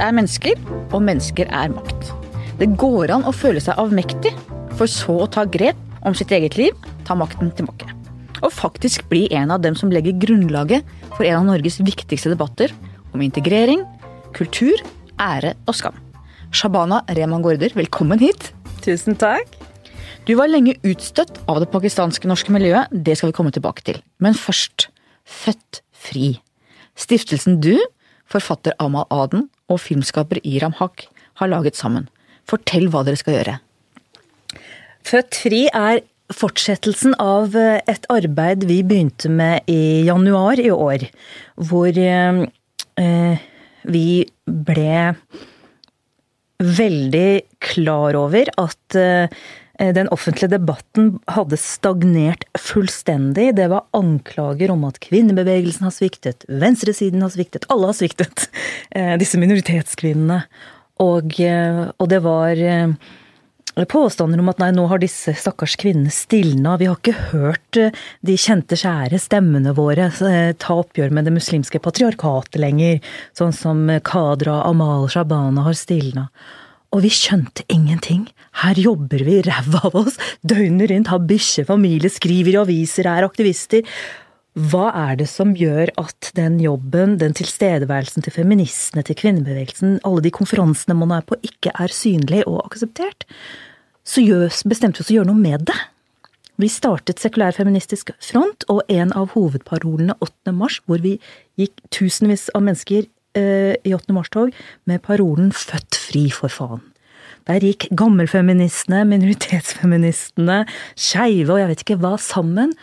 er mennesker, og mennesker er makt. Det går an å føle seg avmektig, for så å ta grep om sitt eget liv, ta makten tilbake. Og faktisk bli en av dem som legger grunnlaget for en av Norges viktigste debatter om integrering, kultur, ære og skam. Shabana Rehman Gaarder, velkommen hit. Tusen takk. Du var lenge utstøtt av det pakistanske norske miljøet, det skal vi komme tilbake til. Men først, Født Fri. Stiftelsen du, forfatter Amal Aden og filmskaper Iram Haq har laget sammen. Fortell hva dere skal gjøre. Født fri er fortsettelsen av eh, et arbeid vi begynte med i januar i år. Hvor eh, eh, vi ble veldig klar over at eh, den offentlige debatten hadde stagnert fullstendig. Det var anklager om at kvinnebevegelsen har sviktet, venstresiden har sviktet, alle har sviktet. Eh, disse minoritetskvinnene. Og, eh, og det var påstander om at nei, nå har disse stakkars kvinnene stilna, vi har ikke hørt eh, de kjente, kjære stemmene våre eh, ta oppgjør med det muslimske patriarkatet lenger, sånn som Kadra Amal Shabana har stilna. Og vi skjønte ingenting. Her jobber vi ræva av oss, døgnet rundt, har bikkje, familie, skriver i aviser, er aktivister. Hva er det som gjør at den jobben, den tilstedeværelsen til feministene, til kvinnebevegelsen, alle de konferansene man er på, ikke er synlig og akseptert? Så bestemte vi oss å gjøre noe med det. Vi startet Sekulær feministisk front, og en av hovedparolene 8. mars, hvor vi gikk tusenvis av mennesker i 8. mars-tog med parolen 'Født fri, for faen'. Der gikk gammelfeministene, minoritetsfeministene, skeive og jeg vet ikke hva sammen,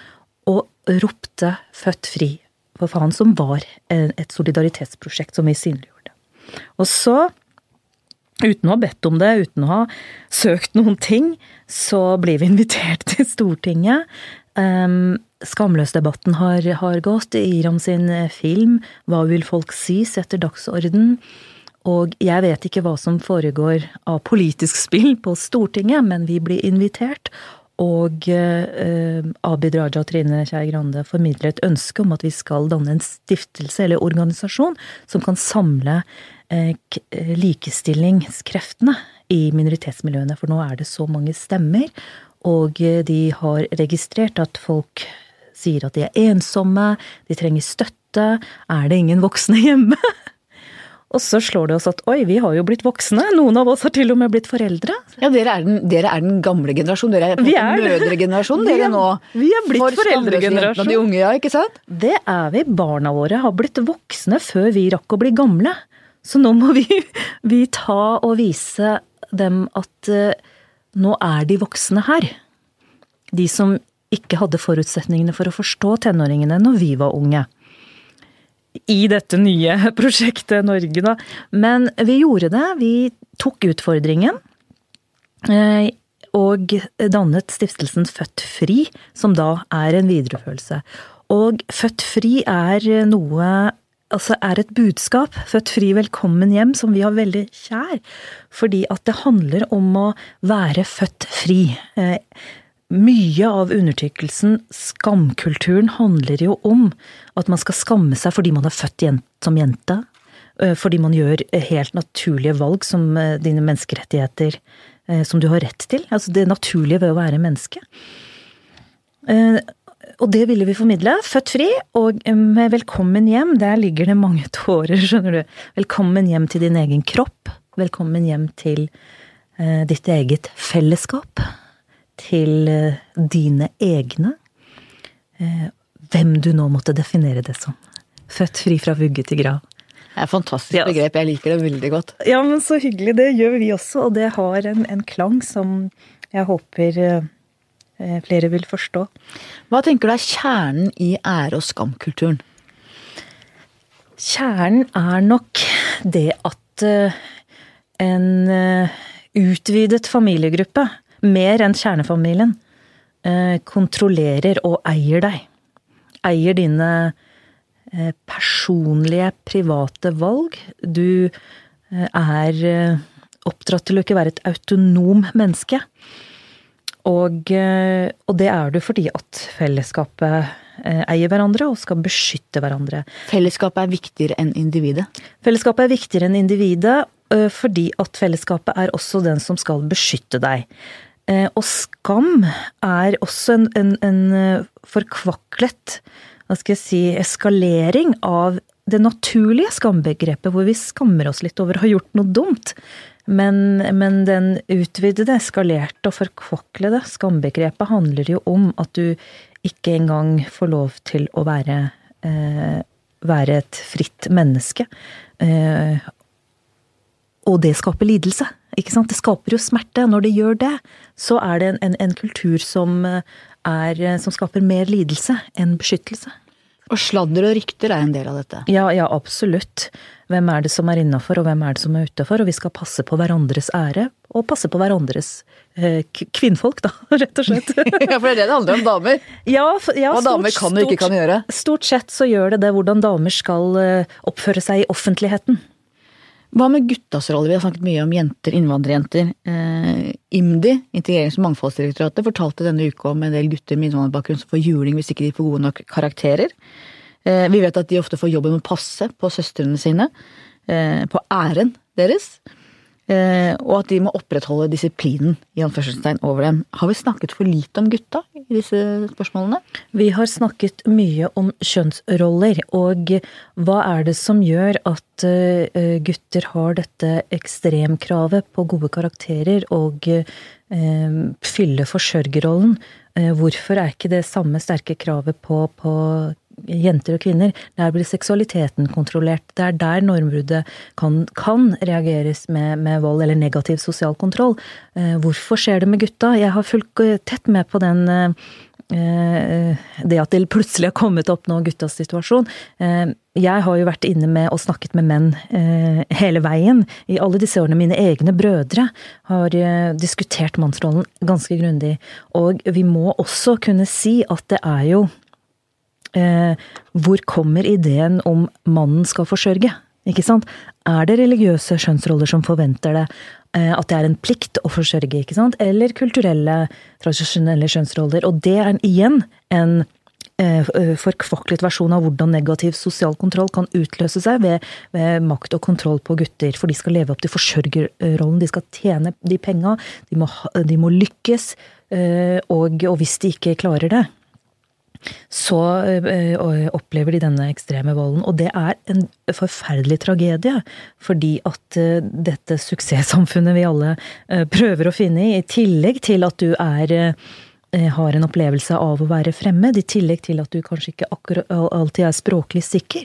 og ropte 'født fri' for faen, som var et solidaritetsprosjekt som vi synliggjorde. Og så, uten å ha bedt om det, uten å ha søkt noen ting, så blir vi invitert til Stortinget. Um, Skamløsdebatten har, har gått. Iram sin film 'Hva vil folk si?' setter dagsorden. Og jeg vet ikke hva som foregår av politisk spill på Stortinget, men vi blir invitert. Og eh, Abid Raja og Trine Skei Grande formidler et ønske om at vi skal danne en stiftelse eller organisasjon som kan samle eh, likestillingskreftene i minoritetsmiljøene. For nå er det så mange stemmer, og de har registrert at folk sier at de er ensomme, de trenger støtte. Er det ingen voksne hjemme? Og så slår det oss at oi, vi har jo blitt voksne. Noen av oss har til og med blitt foreldre. Ja, Dere er den, dere er den gamle generasjonen. Dere er, er mødregenerasjon, dere nå. Vi er blitt foreldregenerasjonen. de unge, ja, ikke sant? Det er vi. Barna våre har blitt voksne før vi rakk å bli gamle. Så nå må vi, vi ta og vise dem at uh, nå er de voksne her. De som ikke hadde forutsetningene for å forstå tenåringene når vi var unge i dette nye prosjektet Norge, da. Men vi gjorde det. Vi tok utfordringen. Eh, og dannet stiftelsen Født Fri, som da er en videreførelse. Og Født Fri er noe Altså er et budskap, Født fri, velkommen hjem, som vi har veldig kjær. Fordi at det handler om å være født fri. Eh, mye av undertrykkelsen, skamkulturen, handler jo om at man skal skamme seg fordi man er født som jente. Fordi man gjør helt naturlige valg som dine menneskerettigheter som du har rett til. Altså det naturlige ved å være menneske. Og det ville vi formidle. Født fri og med velkommen hjem. Der ligger det mange tårer, skjønner du. Velkommen hjem til din egen kropp. Velkommen hjem til ditt eget fellesskap til eh, dine egne. Eh, hvem du nå måtte definere det som. Født fri fra vugge til grav. Det er et fantastisk begrep, jeg liker det veldig godt. Ja, men så hyggelig. Det gjør vi også, og det har en, en klang som jeg håper eh, flere vil forstå. Hva tenker du er kjernen i ære- og skamkulturen? Kjernen er nok det at en utvidet familiegruppe mer enn kjernefamilien, eh, kontrollerer og eier deg. Eier dine eh, personlige, private valg. Du eh, er oppdratt til å ikke være et autonom menneske. Og, og, det er du fordi at fellesskapet eh, eier hverandre og skal beskytte hverandre. Fellesskapet er viktigere enn individet? Fellesskapet er viktigere enn individet fordi at fellesskapet er også den som skal beskytte deg. Og skam er også en, en, en forkvaklet hva skal jeg si, eskalering av det naturlige skambegrepet, hvor vi skammer oss litt over å ha gjort noe dumt. Men, men den utvidede, eskalerte og forkvaklede skambegrepet handler jo om at du ikke engang får lov til å være, eh, være et fritt menneske. Eh, og det skaper lidelse. Ikke sant? Det skaper jo smerte. Når det gjør det, så er det en, en, en kultur som, er, som skaper mer lidelse enn beskyttelse. Og sladder og rykter er en del av dette? Ja, ja, absolutt. Hvem er det som er innafor, og hvem er det som er utafor? Og vi skal passe på hverandres ære, og passe på hverandres eh, kvinnfolk, da, rett og slett. ja, for det er det det handler om, damer. Ja, ja, Hva damer kan og ikke kan gjøre. Stort sett så gjør det det hvordan damer skal eh, oppføre seg i offentligheten. Hva med guttas rolle? Vi har snakket mye om jenter, innvandrerjenter. Eh, IMDi, Integrerings- og mangfoldsdirektoratet, fortalte denne uka om en del gutter med innvandrerbakgrunn som får juling hvis ikke de får gode nok karakterer. Eh, vi vet at de ofte får jobben med å passe på søstrene sine, eh, på æren deres. Eh, og at de må opprettholde disiplinen i anførselstegn over dem. Har vi snakket for lite om gutta i disse spørsmålene? Vi har snakket mye om kjønnsroller, og hva er det som gjør at eh, gutter har dette ekstremkravet på gode karakterer og eh, fylle forsørgerrollen? Hvorfor er ikke det samme sterke kravet på, på jenter og kvinner. Der blir seksualiteten kontrollert. Det er der normbruddet kan, kan reageres med, med, vold eller negativ sosial kontroll. Eh, hvorfor skjer det med gutta? Jeg har fulgt eh, tett med på den eh, det at det plutselig har kommet opp nå guttas situasjon. Jeg har jo vært inne med og snakket med menn hele veien. I alle disse årene. Mine egne brødre har diskutert mannsrollen ganske grundig. Og vi må også kunne si at det er jo eh, hvor kommer ideen om mannen skal forsørge? Ikke sant? Er det religiøse skjønnsroller som forventer det? Eh, at det er en plikt å forsørge, ikke sant? Eller kulturelle, tradisjonelle skjønnsroller. Og det er igjen en eh, forkvaklet versjon av hvordan negativ sosial kontroll kan utløse seg ved, ved, makt og kontroll på gutter. For de skal leve opp til forsørgerrollen, de skal tjene de penga, de, de, må lykkes. Eh, og, og hvis de ikke klarer det, så eh, opplever de denne ekstreme volden. Og det er en forferdelig tragedie, fordi at dette suksesssamfunnet vi alle prøver å finne i, i tillegg til at du er har en opplevelse av å være fremmed, i tillegg til at du kanskje ikke alltid er språklig sikker,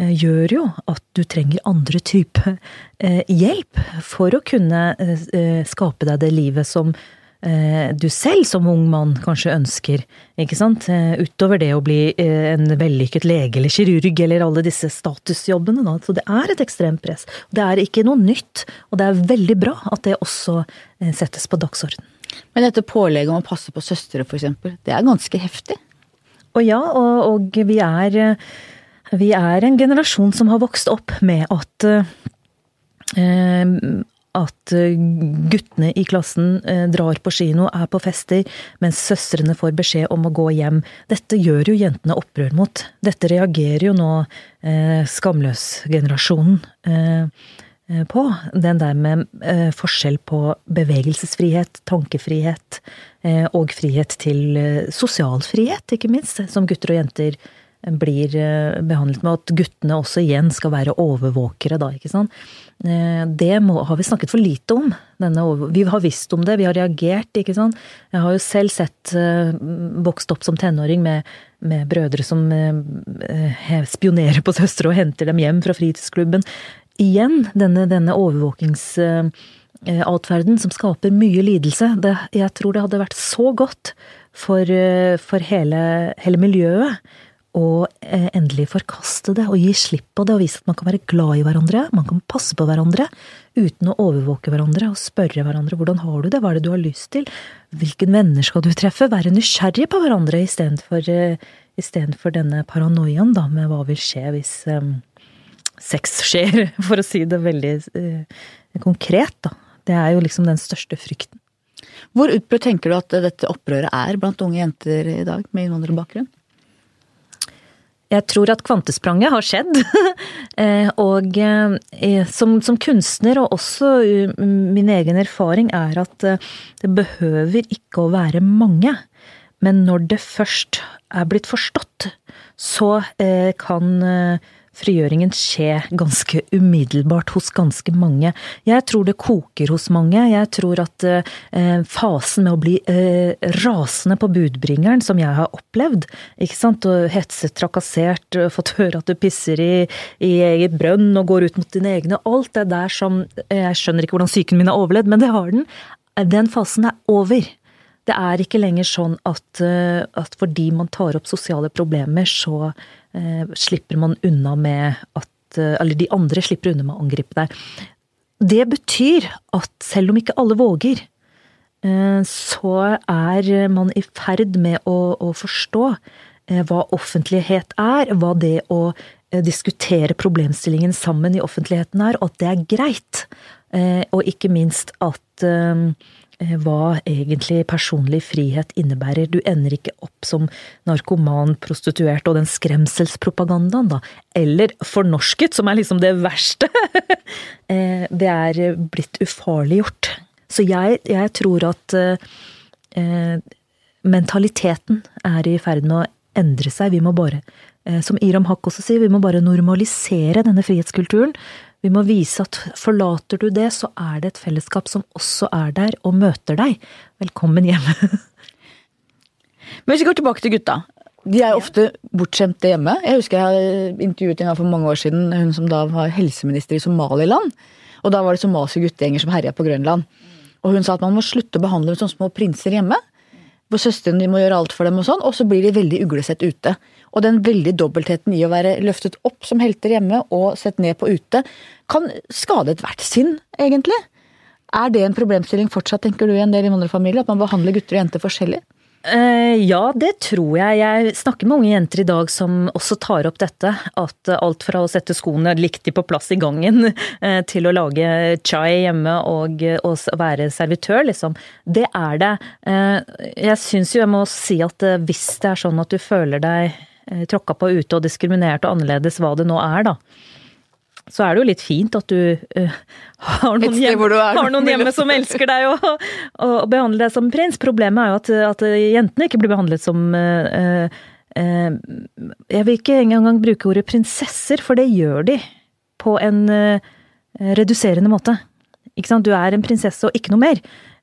gjør jo at du trenger andre type hjelp for å kunne skape deg det livet som du selv som ung mann kanskje ønsker, ikke sant? Eh, utover det å bli eh, en vellykket lege eller kirurg eller alle disse statusjobbene. Da. Så det er et ekstremt press. Det er ikke noe nytt, og det er veldig bra at det også settes på dagsorden. Men dette pålegget om å passe på søstre, eksempel, det er ganske heftig? Og ja, og, og vi er vi er en generasjon som har vokst opp med at at eh, guttene i klassen eh, drar på kino, er på fester, mens søstrene får beskjed om å gå hjem. Dette gjør jo jentene opprør mot. Dette reagerer jo nå eh, skamløs-generasjonen på. Den der med forskjell på bevegelsesfrihet, tankefrihet og frihet til sosial frihet, ikke minst, som gutter og jenter blir behandlet med. At guttene også igjen skal være overvåkere, da, ikke sant. Eh, det må, har vi snakket for lite om. Denne, vi har visst om det, vi har reagert, ikke sant. Jeg har jo selv sett uh, vokst opp som tenåring med, med brødre som spionerer på søstre og henter dem hjem fra fritidsklubben. Igjen denne, denne overvåkingsatferden som skaper mye lidelse. Det, jeg tror det hadde vært så godt for, for hele, hele miljøet å eh, endelig forkaste det og gi slipp på det og vise at man kan være glad i hverandre, man kan passe på hverandre uten å overvåke hverandre og spørre hverandre hvordan har du det, hva er det du har lyst til, hvilke venner skal du treffe, være nysgjerrig på hverandre istedenfor uh, denne paranoiaen da med hva vil skje hvis um, sex skjer, for å si det veldig konkret, da. Det er jo liksom den største frykten. Hvor utbrutt tenker du at dette opprøret er blant unge jenter i dag med innvandrerbakgrunn? Jeg tror at kvantespranget har skjedd. Eh, og eh, som, som, kunstner, og også min egen erfaring, er at det behøver ikke å være mange. Men når det først er blitt forstått, så kan frigjøringen skje ganske umiddelbart hos ganske mange. Jeg tror det koker hos mange. Jeg tror at eh, fasen med å bli eh, rasende på budbringeren, som jeg har opplevd, ikke sant, og hetset, trakassert, fått høre at du pisser i, i eget brønn og går ut mot dine egne, alt det der som Jeg skjønner ikke hvordan psyken min har overlevd, men det har den. Den fasen er over. Det er ikke lenger sånn at, eh, at fordi man tar opp sosiale problemer, så eh, slipper man unna med at eh, Eller de andre slipper unna med å angripe deg. Det betyr at selv om ikke alle våger, eh, så er man i ferd med å, å forstå eh, hva offentlighet er, hva det å eh, diskutere problemstillingen sammen i offentligheten er, og at det er greit. Og ikke minst at hva egentlig personlig frihet innebærer. Du ender ikke opp som narkoman, prostituert og den skremselspropagandaen, da. Eller fornorsket, som er liksom det verste. Eh, det er blitt ufarliggjort. Så jeg, jeg tror at eh, mentaliteten er i ferd med å endre seg. Vi må bare, eh, som Iram Haq også sier, vi må bare normalisere denne frihetskulturen. Vi må vise at forlater du det, så er det et fellesskap som også er der og møter deg. Velkommen hjem. Men hvis vi går tilbake til gutta. De er ofte bortskjemte hjemme. Jeg husker jeg intervjuet en gang for mange år siden hun som da var helseminister i Somaliland. Og da var det somaliske guttegjenger som herja på Grønland. Og hun sa at man må slutte å behandle dem som små prinser hjemme. Hvor søstrene må gjøre alt for dem, og sånn, og så blir de veldig uglesett ute. Og den veldig dobbeltheten i å være løftet opp som helter hjemme og sett ned på ute, kan skade ethvert sinn, egentlig. Er det en problemstilling fortsatt, tenker du, i en del innvandrerfamilier? At man behandler gutter og jenter forskjellig? Uh, ja, det tror jeg. Jeg snakker med unge jenter i dag som også tar opp dette. At alt fra å sette skoene liktig på plass i gangen, uh, til å lage chai hjemme og, og, være servitør, liksom. Det er det. Jeg syns jo jeg må si at hvis det er sånn at du føler deg Eh, tråkka på ute og diskriminert og annerledes hva det nå er, da. Så er det jo litt fint at du uh, har, noen hjemme, har, noen hjemme, som elsker deg og, og, og, behandler deg som prins. Problemet er jo at, at jentene ikke blir behandlet som uh, uh, Jeg vil ikke engang bruke ordet prinsesser, for det gjør de på en reduserende måte. Ikke sant? Du er en prinsesse og ikke noe mer.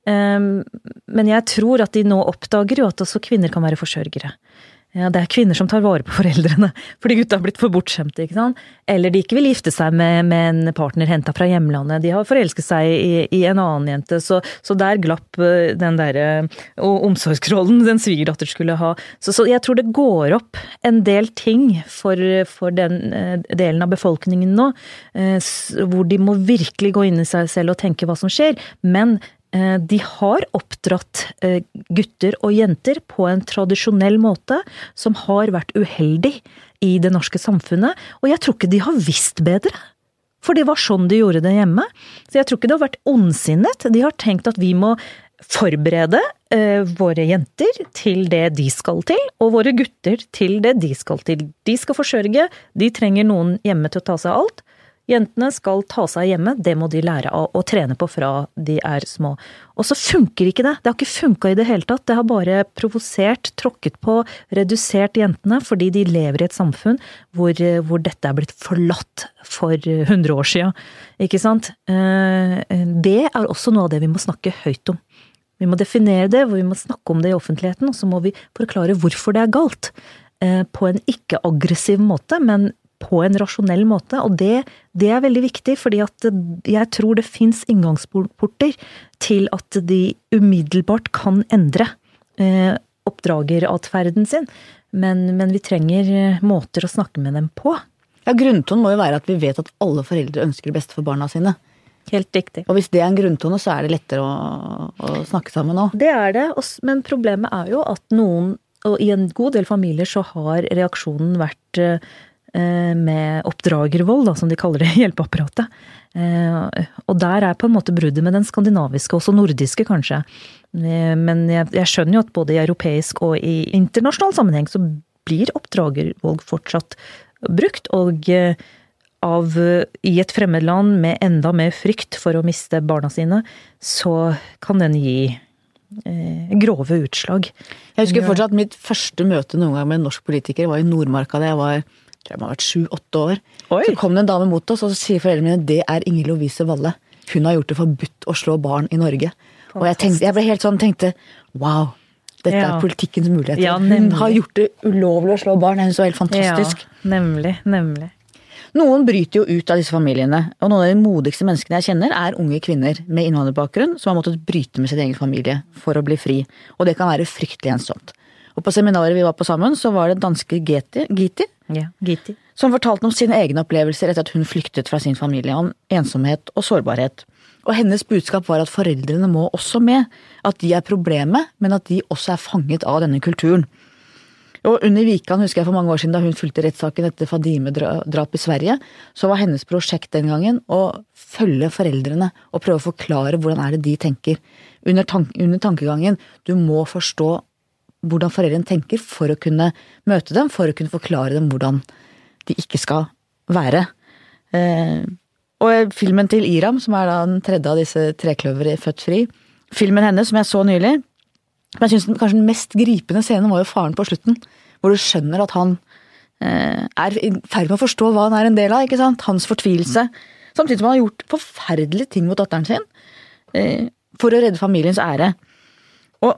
men jeg tror at de nå oppdager jo at også kvinner kan være forsørgere. Ja, det er kvinner som tar vare på foreldrene fordi gutta har blitt for bortskjemte. ikke sant? Eller de ikke vil gifte seg med, med en partner henta fra hjemlandet. De har forelsket seg i, i en annen jente. Så, så der glapp eh, den derre omsorgsrollen den svigerdatter skulle ha. Så, så, jeg tror det går opp en del ting for, for den eh, delen av befolkningen nå, eh, hvor de må virkelig gå inn i seg selv og tenke hva som skjer. Men de har oppdratt eh, gutter og jenter på en tradisjonell måte som har vært uheldig i det norske samfunnet, og jeg tror ikke de har visst bedre. For det var sånn de gjorde det hjemme. Så jeg tror ikke det har vært ondsinnet. De har tenkt at vi må forberede eh, våre jenter til det de skal til, og våre gutter til det de skal til. De skal forsørge, de trenger noen hjemme til å ta seg av alt. Jentene skal ta seg hjemme, det må de lære av å trene på fra de er små. Og så funker ikke det. Det har ikke funka i det hele tatt. Det har bare provosert, tråkket på, redusert jentene, fordi de lever i et samfunn hvor, hvor dette er blitt forlatt for 100 år sia. Ikke sant? Eh, det er også noe av det vi må snakke høyt om. Vi må definere det, vi må snakke om det i offentligheten, og så må vi forklare hvorfor det er galt. Eh, på en ikke-aggressiv måte, men på en rasjonell måte. Og det, det er veldig viktig, fordi at jeg tror det fins inngangsporter til at de umiddelbart kan endre eh, oppdrageratferden sin. Men, men, vi trenger eh, måter å snakke med dem på. Ja, Grunntonen må jo være at vi vet at alle foreldre ønsker det beste for barna sine. Helt riktig. Og hvis det er en grunntone, så er det lettere å, å snakke sammen òg. Det er det, men problemet er jo at noen, og i en god del familier så har reaksjonen vært eh, med oppdragervold, da, som de kaller det i hjelpeapparatet. Eh, og der er på en måte bruddet med den skandinaviske, også nordiske kanskje. Eh, men jeg, jeg skjønner jo at både i europeisk og i internasjonal sammenheng så blir oppdragervold fortsatt brukt. Og eh, av, i et fremmed land med enda mer frykt for å miste barna sine, så kan den gi eh, grove utslag. Jeg husker fortsatt mitt første møte noen gang med en norsk politiker var i Nordmarka da jeg var jeg må ha vært sju-åtte år. Oi. Så kom det en dame mot oss, og så sier foreldrene mine det er Inger Lovise Valle. Hun har gjort det forbudt å slå barn i Norge. Og jeg, tenkte, jeg ble helt sånn, tenkte wow. Dette Ja. er politikkens muligheter. Ja, Hun har gjort det ulovlig å slå barn. Det er så helt fantastisk. Ja, nemlig, nemlig. Noen bryter jo ut av disse familiene, og noen av de modigste menneskene jeg kjenner, er unge kvinner med innvandrerbakgrunn som har måttet bryte med sin egen familie for å bli fri. Og det kan være fryktelig ensomt. Og på seminaret vi var på sammen, så var det danske Giti, Giti Ja, Giti. som fortalte om sine egne opplevelser etter at hun flyktet fra sin familie, om ensomhet og sårbarhet. Og hennes budskap var at foreldrene må også med, at de er problemet, men at de også er fanget av denne kulturen. Og under Vikan, husker jeg for mange år siden da hun fulgte rettssaken etter Fadime-drap i Sverige, så var hennes prosjekt den gangen å følge foreldrene og prøve å forklare hvordan er det de tenker. Under, tank under tankegangen du må forstå hvordan foreldrene tenker for å kunne møte dem, for å kunne forklare dem hvordan de ikke skal være. Eh, og filmen til Iram, som er da den tredje av disse trekløvere i Født fri, filmen hennes som jeg så nylig, men jeg synes kanskje den mest gripende scenen var jo faren på slutten, hvor du skjønner at han eh, er i ferd med å forstå hva han er en del av, ikke sant? Hans fortvilelse. Samtidig som han har gjort forferdelige ting mot datteren sin, eh, for å redde familiens ære. Og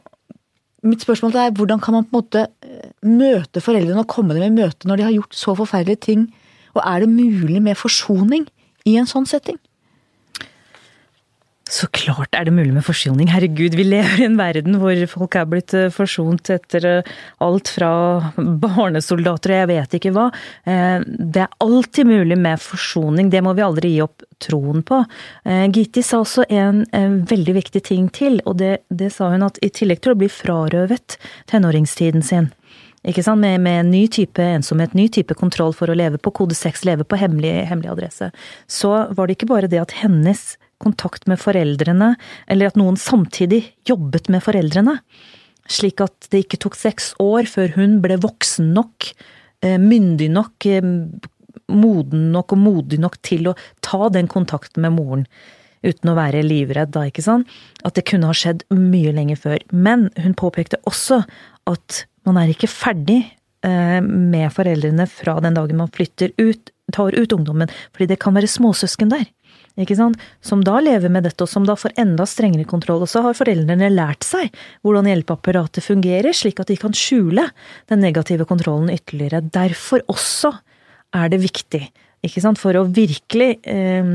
mitt spørsmål er hvordan kan man på en måte eh, møte foreldrene og komme dem i møte når de har gjort så forferdelige ting, og er det mulig med forsoning i en sånn setting? Så klart er det mulig med forsoning. Herregud, vi lever i en verden hvor folk er blitt eh, forsont etter eh, alt fra barnesoldater og jeg vet ikke hva. Eh, Det er alltid mulig med forsoning, det må vi aldri gi opp troen på. Gitti sa også en, veldig viktig ting til, og det, det sa hun at i tillegg til å bli frarøvet tenåringstiden sin, ikke sant? Med, med ny type ensomhet, ny type kontroll for å leve på kode 6, leve på hemmelig, hemmelig adresse, så var det ikke bare det at hennes kontakt med foreldrene, eller at noen samtidig jobbet med foreldrene, slik at det ikke tok seks år før hun ble voksen nok, eh, myndig nok, eh, moden nok og modig nok til å ta den kontakten med moren. Uten å være livredd, da, ikke sant? At det kunne ha skjedd mye lenger før. Men hun påpekte også at man er ikke ferdig eh, med foreldrene fra den dagen man flytter ut, tar ut ungdommen, fordi det kan være småsøsken der. Som da lever med dette, og som da får enda strengere kontroll. Og så har foreldrene lært seg hvordan hjelpeapparatet fungerer, slik at de kan skjule den negative kontrollen ytterligere. Derfor også er det viktig. For å virkelig eh,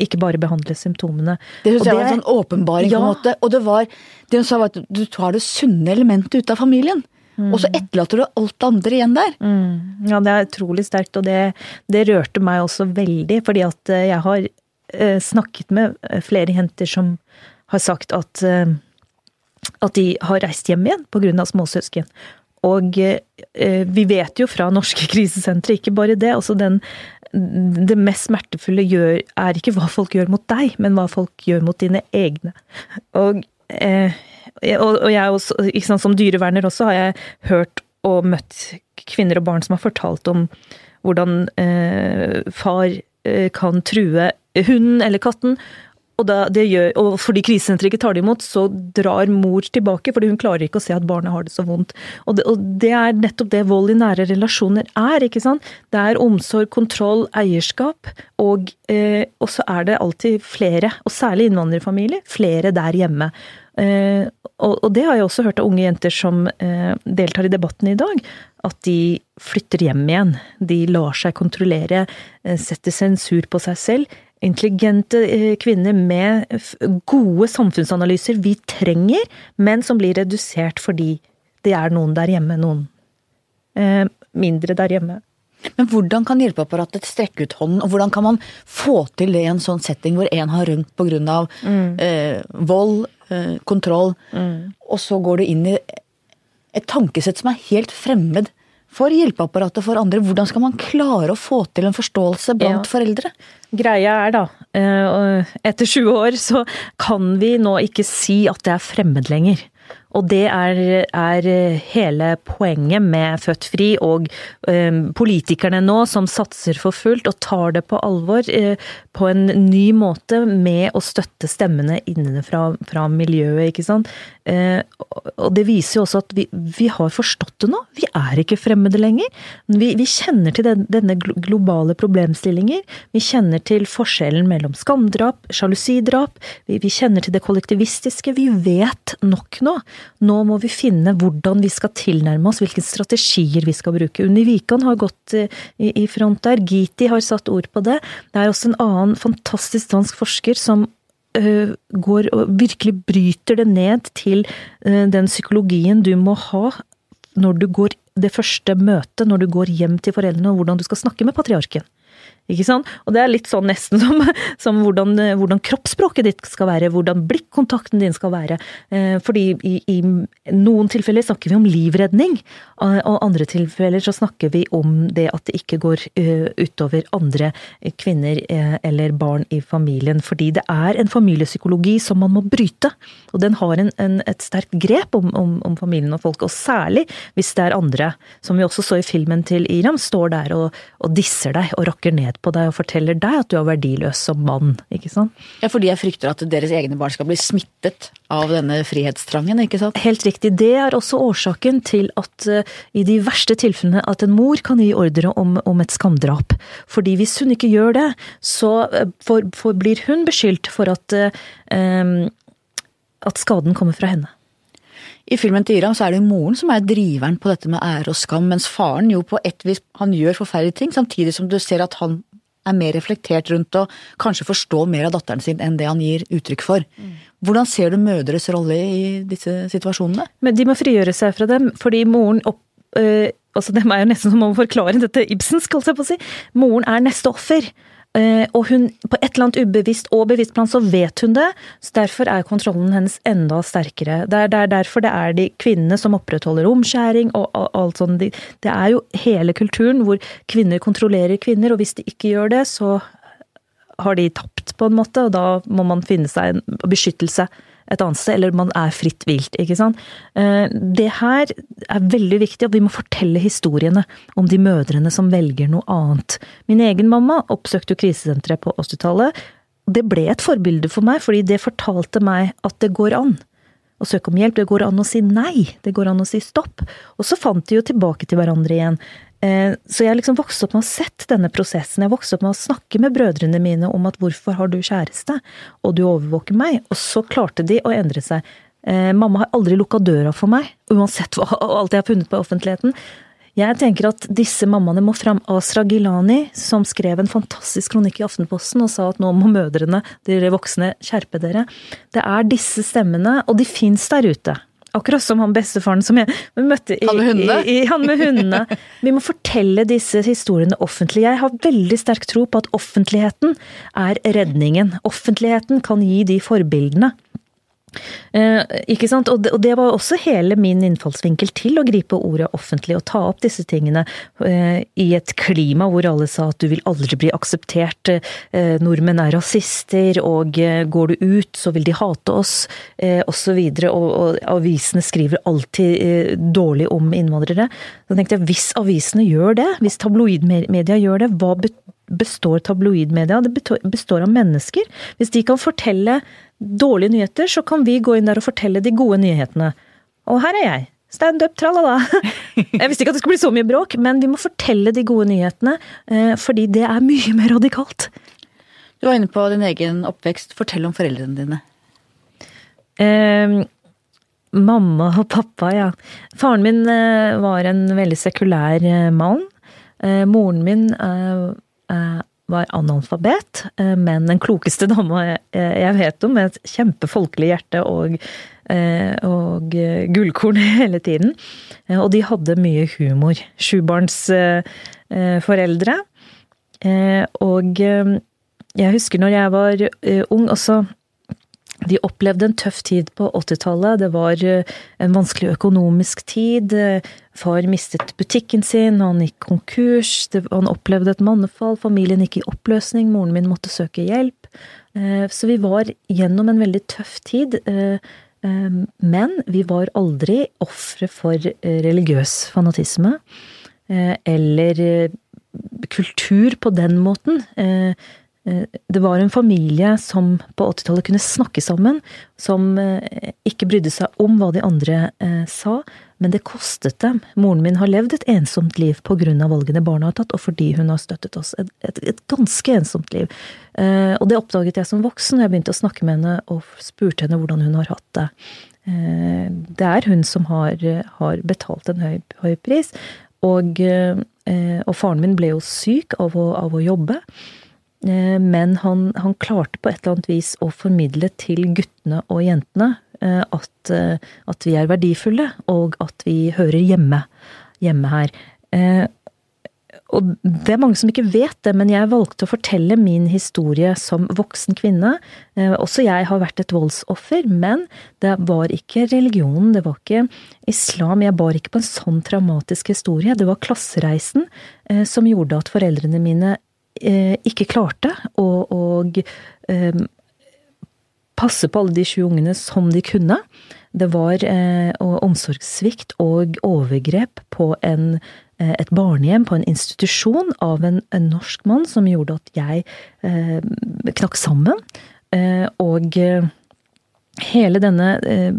ikke bare behandle symptomene. Det synes jeg var en sånn åpenbaring, på en måte. Og det var Det hun sa, var at du tar det sunne elementet ut av familien. Og så etterlater du alt det andre igjen der. Mm, ja, det er utrolig sterkt, og det, det rørte meg også veldig. Fordi at eh, jeg har snakket med eh, flere jenter som har sagt at, eh, at de har reist hjem igjen pga. småsøsken. Og eh, vi vet jo fra norske krisesentre, ikke bare det. altså den det mest smertefulle gjør, er ikke hva folk gjør mot deg, men hva folk gjør mot dine egne. Og, eh, og, jeg også, sant, som dyreverner også, har jeg hørt og møtt kvinner og barn som har fortalt om hvordan eh, far eh, kan true hunden eller katten. Og, da, gjør, og fordi krisesenteret ikke tar det imot, så drar mor tilbake, fordi hun klarer ikke å se at barnet har det så vondt. Og det, og det er nettopp det vold i nære relasjoner er, ikke sant. Det er omsorg, kontroll, eierskap, og, eh, så er det alltid flere, og særlig innvandrerfamilier, flere der hjemme. Eh, og, og det har jeg også hørt av unge jenter som eh, deltar i debatten i dag, at de flytter hjem igjen. De lar seg kontrollere, eh, setter sensur på seg selv. Intelligente eh, kvinner med gode samfunnsanalyser vi trenger, men som blir redusert fordi det er noen der hjemme, noen eh, mindre der hjemme. Men hvordan kan hjelpeapparatet strekke ut hånden, og hvordan kan man få til det i en sånn setting hvor en har rømt pga. Mm. Eh, vold, eh, kontroll, og så går du inn i et tankesett som er helt fremmed for hjelpeapparatet for andre. Hvordan skal man klare å få til en forståelse blant Ja. foreldre? Greia er da, eh, etter 20 år så kan vi nå ikke si at det er fremmed lenger. Og det er, er hele poenget med Født Fri og eh, politikerne nå som satser for fullt og tar det på alvor eh, på en ny måte med å støtte stemmene innenfra fra miljøet, ikke sant. Eh, og det viser jo også at vi, vi, har forstått det nå. Vi er ikke fremmede lenger. Vi, vi kjenner til den, denne globale problemstillinger. Vi kjenner til forskjellen mellom skamdrap, sjalusidrap. Vi, vi kjenner til det kollektivistiske. Vi vet nok nå. Nå må vi finne hvordan vi skal tilnærme oss, hvilke strategier vi skal bruke. Unni Wikan har gått eh, i, i front der. Giti har satt ord på det. Det er også en annen fantastisk dansk forsker som går og virkelig bryter det ned til uh, den psykologien du må ha når du går det første møtet, når du går hjem til foreldrene, og hvordan du skal snakke med patriarken. Ikke sant? Og det er litt sånn nesten som, som hvordan, hvordan, kroppsspråket ditt skal være, hvordan blikkontakten din skal være. Eh, fordi i, i, noen tilfeller snakker vi om livredning, og andre tilfeller så snakker vi om det at det ikke går eh, utover andre kvinner eh, eller barn i familien. Fordi det er en familiepsykologi som man må bryte. Og den har en, en, et sterkt grep om, om, om familien og folk, og særlig hvis det er andre, som vi også så i filmen til Iram, står der og, og disser deg og rakker ned på deg og forteller deg at du er verdiløs som mann, ikke sant? Ja, fordi jeg frykter at deres egne barn skal bli smittet av denne frihetstrangen, ikke sant? Helt riktig. Det er også årsaken til at uh, i de verste tilfellene at en mor kan gi ordre om, om et skamdrap. Fordi hvis hun ikke gjør det, så uh, for, for blir hun beskyldt for at, uh, at skaden kommer fra henne. I filmen til Iram så er det moren som er driveren på dette med ære og skam, mens faren jo på et vis han gjør forferdelige ting, samtidig som du ser at han er mer reflektert rundt og kanskje forstår mer av datteren sin enn det han gir uttrykk for. Hvordan ser du mødres rolle i disse situasjonene? Men De må frigjøre seg fra dem, fordi moren opp, øh, altså Det er jo nesten som å forklare dette Ibsen, skal jeg på å si. Moren er neste offer. Eh, og hun, på et eller annet ubevisst og bevisst plan, så vet hun det. så Derfor er kontrollen hennes enda sterkere. Det er, det er derfor det er de kvinnene som opprettholder omskjæring og alt sånt. Det er jo hele kulturen hvor kvinner kontrollerer kvinner, og hvis de ikke gjør det, så har de tapt, på en måte, og da må man finne seg en beskyttelse et annet sted, eller man er fritt vilt, ikke sant. Eh, det her er veldig viktig, og vi må fortelle historiene om de mødrene som velger noe annet. Min egen mamma oppsøkte jo krisesenteret på 80-tallet. Det ble et forbilde for meg, fordi det fortalte meg at det går an å søke om hjelp. Det går an å si nei. Det går an å si stopp. Og så fant de jo tilbake til hverandre igjen. Eh, så jeg liksom vokste opp med å sett denne prosessen. Jeg vokste opp med å snakke med brødrene mine om at hvorfor har du kjæreste, og du overvåker meg. Og så klarte de å endre seg. Eh, mamma har aldri lukka døra for meg, uansett hva, alt jeg har funnet på i offentligheten. Jeg tenker at disse mammaene må fram. Asra Gilani, som skrev en fantastisk kronikk i Aftenposten og sa at nå må mødrene, dere voksne, skjerpe dere. Det er disse stemmene, og de fins der ute. Akkurat som han bestefaren som jeg møtte i, han med hundene. I, i, han med hundene. Vi må fortelle disse historiene offentlig. Jeg har veldig sterk tro på at offentligheten er redningen. Offentligheten kan gi de forbildene. Eh, ikke sant? Og det, og det, var også hele min innfallsvinkel til å gripe ordet offentlig og ta opp disse tingene eh, i et klima hvor alle sa at du vil aldri bli akseptert, eh, nordmenn er rasister, og eh, går du ut så vil de hate oss, eh, osv. Og, og, og avisene skriver alltid eh, dårlig om innvandrere. Så tenkte jeg hvis avisene gjør det, hvis tabloidmedia gjør det, hva består tabloidmedia? Det består av mennesker. Hvis de kan fortelle dårlige nyheter, så kan vi gå inn der og fortelle de gode nyhetene. Og her er jeg. Standup, tralala. Jeg visste ikke at det skulle bli så mye bråk, men vi må fortelle de gode nyhetene, eh, fordi det er mye mer radikalt. Du var inne på din egen oppvekst. Fortell om foreldrene dine. Eh, mamma og pappa, ja. Faren min eh, var en veldig sekulær eh, mann. Moren min var analfabet, eh, men den klokeste dama jeg vet om, med et kjempefolkelig hjerte og, eh, og gullkorn hele tiden. Eh, og de hadde mye humor. Sjubarnsforeldre. Og jeg husker når jeg var ung også de opplevde en tøff tid på 80-tallet. Det var eh, en vanskelig økonomisk tid. Far mistet butikken sin, han gikk konkurs. Han opplevde et mannefall. Familien gikk i oppløsning. Moren min måtte søke hjelp. Eh, så vi var gjennom en veldig tøff tid. Eh, Men vi var aldri ofre for religiøs fanatisme eller kultur på den måten. Eh, det var en familie som på 80-tallet kunne snakke sammen, som eh, ikke brydde seg om hva de andre eh, sa, men det kostet dem. Moren min har levd et ensomt liv av valgene barna har tatt, og fordi hun har støttet oss. Et, et, et ganske ensomt liv. Og det oppdaget jeg som voksen, og jeg begynte å snakke med henne og spurte henne hvordan hun har hatt det. Det er hun som har, har betalt en høy, høy pris, og, og, faren min ble jo syk av å, av å jobbe. Eh, men han, han, klarte på et eller annet vis å formidle til guttene og jentene eh, at, eh, at vi er verdifulle, og at vi hører hjemme, hjemme her. Og det er mange som ikke vet det, men jeg valgte å fortelle min historie som voksen kvinne. Også jeg har vært et voldsoffer, men det var ikke religionen, det var ikke islam. Jeg bar ikke på en sånn traumatisk historie. Det var klassereisen som gjorde at foreldrene mine ikke klarte å, å eh, passe på alle de sju ungene som de kunne. Det var eh, omsorgssvikt og overgrep på en, eh, et barnehjem, på en institusjon, av en, en, norsk mann som gjorde at jeg eh, knakk sammen. Eh, og hele denne eh,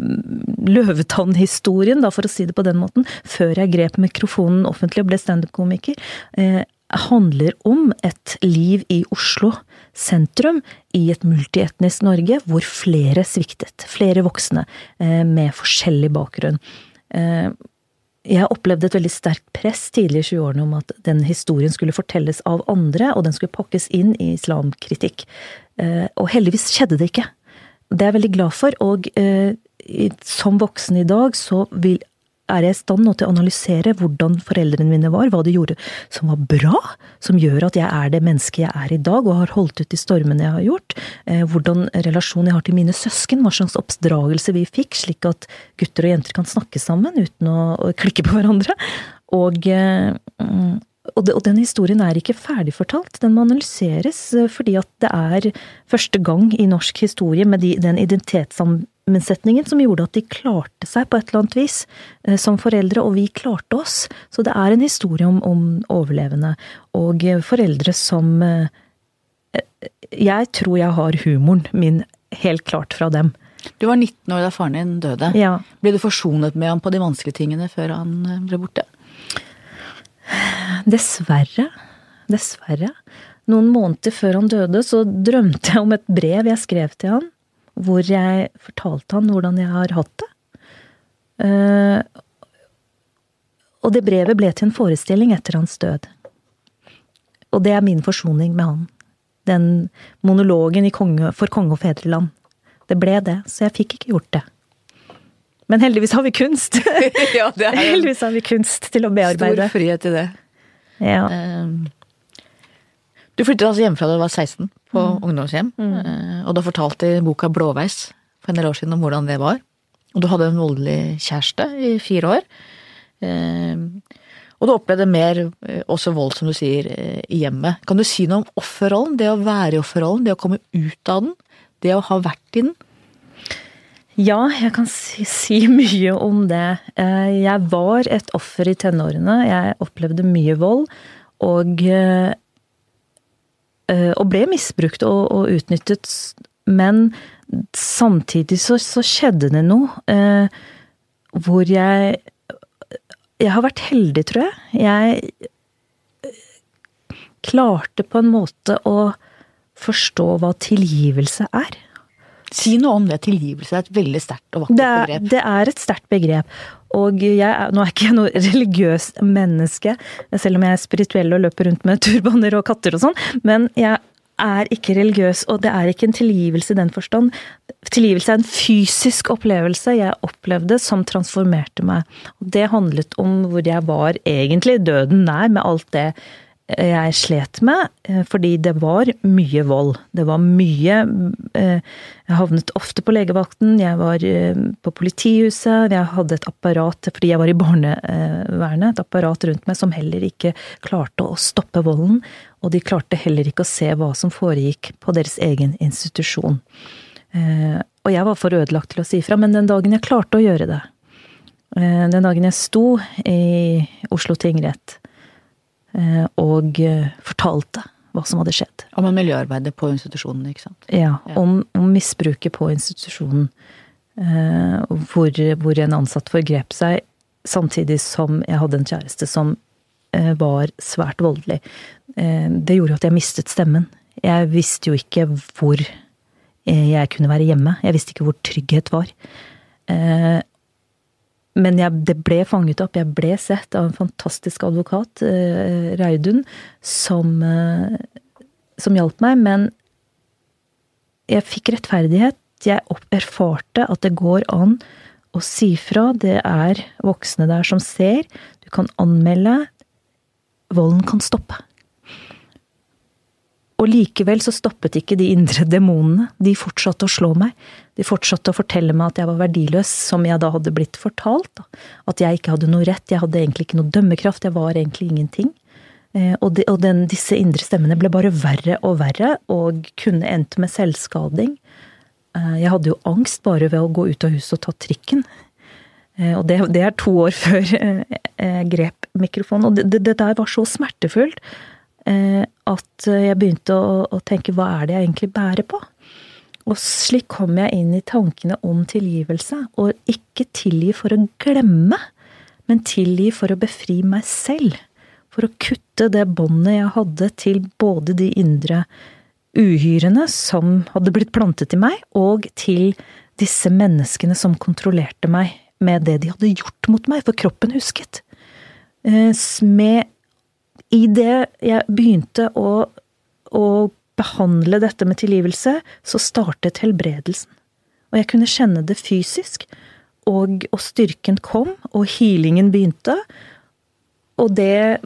løvetannhistorien, for å si det på den måten, før jeg grep mikrofonen offentlig og ble standup-komiker, eh, handler om et liv i Oslo sentrum, i et multietnisk Norge, hvor flere sviktet. Flere voksne eh, med forskjellig bakgrunn. Eh, jeg opplevde et veldig sterkt press tidlig i 20-årene om at den historien skulle fortelles av andre, og den skulle pakkes inn i islamkritikk. Eh, og heldigvis skjedde det ikke. Det er jeg veldig glad for, og som voksen i dag så vil er jeg i stand til å analysere hvordan foreldrene mine var, hva de gjorde som var bra, som gjør at jeg er det mennesket jeg er i dag og har holdt ut de stormene jeg har gjort, eh, hvordan relasjonen jeg har til mine søsken, hva slags oppdragelse vi fikk, slik at gutter og jenter kan snakke sammen uten å, klikke på hverandre. Og, eh, og, det, og, den historien er ikke ferdigfortalt, den må analyseres eh, fordi at det er første gang i norsk historie med de, den identitetssammensetningen som gjorde at de klarte seg på et eller annet vis eh, som foreldre, og vi klarte oss. Så det er en historie om, om overlevende og foreldre som eh, Jeg tror jeg har humoren min helt klart fra dem. Du var 19 år da faren din døde. Ja. Ble du forsonet med ham på de vanskelige tingene før han eh, ble borte? Dessverre. Dessverre. Noen måneder før han døde, så drømte jeg om et brev jeg skrev til han hvor jeg fortalte han hvordan jeg har hatt det. Uh, og det brevet ble til en forestilling etter hans død. Og det er min forsoning med han. Den monologen konge, for konge og fedreland. Det ble det, så jeg fikk ikke gjort det. Men heldigvis har vi kunst! ja, det er heldigvis har vi kunst til å bearbeide. Stor frihet i det. Ja. Um, du flyttet altså hjemmefra da du var 16, på mm. ungdomshjem. Mm. Eh, og du har fortalt i boka Blåveis for en del år siden om hvordan det var. Og du hadde en voldelig kjæreste i fire år. Eh, og du opplevde mer eh, også vold, som du sier, i hjemmet. Kan du si noe om offerrollen? Det å være i offerrollen, det å komme ut av den? Det å ha vært i den? Ja, jeg kan si, si, mye om det. Jeg var et offer i tenårene. Jeg opplevde mye vold. Og Eh, og ble misbrukt og, og utnyttet. Men samtidig så, så skjedde det noe eh, hvor jeg Jeg har vært heldig, tror jeg. Jeg eh, klarte på en måte å forstå hva tilgivelse er. Si noe om det. Tilgivelse er et veldig sterkt og vakkert begrep. Det er et sterkt begrep. Og jeg, nå er ikke jeg noe religiøst menneske, selv om jeg er spirituell og løper rundt med turbaner og katter og sånn, men jeg er ikke religiøs, og det er ikke en tilgivelse i den forstand. Tilgivelse er en fysisk opplevelse jeg opplevde som transformerte meg. Og det handlet om hvor jeg var egentlig døden nær, med alt det jeg slet med, eh, fordi det var mye vold. Det var mye eh, Jeg havnet ofte på legevakten, jeg var eh, på politihuset, jeg hadde et apparat fordi jeg var i barnevernet, et apparat rundt meg som heller ikke klarte å stoppe volden. Og de klarte heller ikke å se hva som foregikk på deres egen institusjon. og jeg var for ødelagt til å si fra, men den dagen jeg klarte å gjøre det, den dagen jeg sto i Oslo tingrett og eh, fortalte hva som hadde skjedd Om en miljøarbeider på institusjonen, ikke sant. Ja, om, om misbruket på institusjonen. Hvor, hvor en ansatt forgrep seg, samtidig som jeg hadde en kjæreste som var svært voldelig. Det gjorde at jeg mistet stemmen. Jeg visste jo ikke hvor jeg kunne være hjemme. Jeg visste ikke hvor trygghet var. Men jeg, det ble fanget opp. Jeg ble sett av en fantastisk advokat, eh, Reidun, som, eh, som hjalp meg. Men jeg fikk rettferdighet. Jeg erfarte at det går an å si fra. Det er voksne der som ser. Du kan anmelde. Volden kan stoppe. Og likevel så stoppet ikke de indre demonene. De fortsatte å slå meg. De fortsatte å fortelle meg at jeg var verdiløs, som jeg da hadde blitt fortalt. At jeg ikke hadde noe rett, jeg hadde egentlig ikke noe dømmekraft, jeg var egentlig ingenting. Eh, og, de, og den, disse indre stemmene ble bare verre og verre, og kunne endt med selvskading. Eh, jeg hadde jo angst bare ved å gå ut av huset og ta trikken. Eh, og det, det er to år før jeg grep mikrofonen. Og det, det, der var så smertefullt at jeg begynte å, å, tenke hva er det jeg egentlig bærer på? Og slik kom jeg inn i tankene om tilgivelse. Og ikke tilgi for å glemme, men tilgi for å befri meg selv. For å kutte det båndet jeg hadde til både de indre uhyrene som hadde blitt plantet i meg, og til disse menneskene som kontrollerte meg med det de hadde gjort mot meg, for kroppen husket. Eh, med Idet jeg begynte å, å behandle dette med tilgivelse, så startet helbredelsen. Og jeg kunne kjenne det fysisk, og, og styrken kom, og healingen begynte. Og det,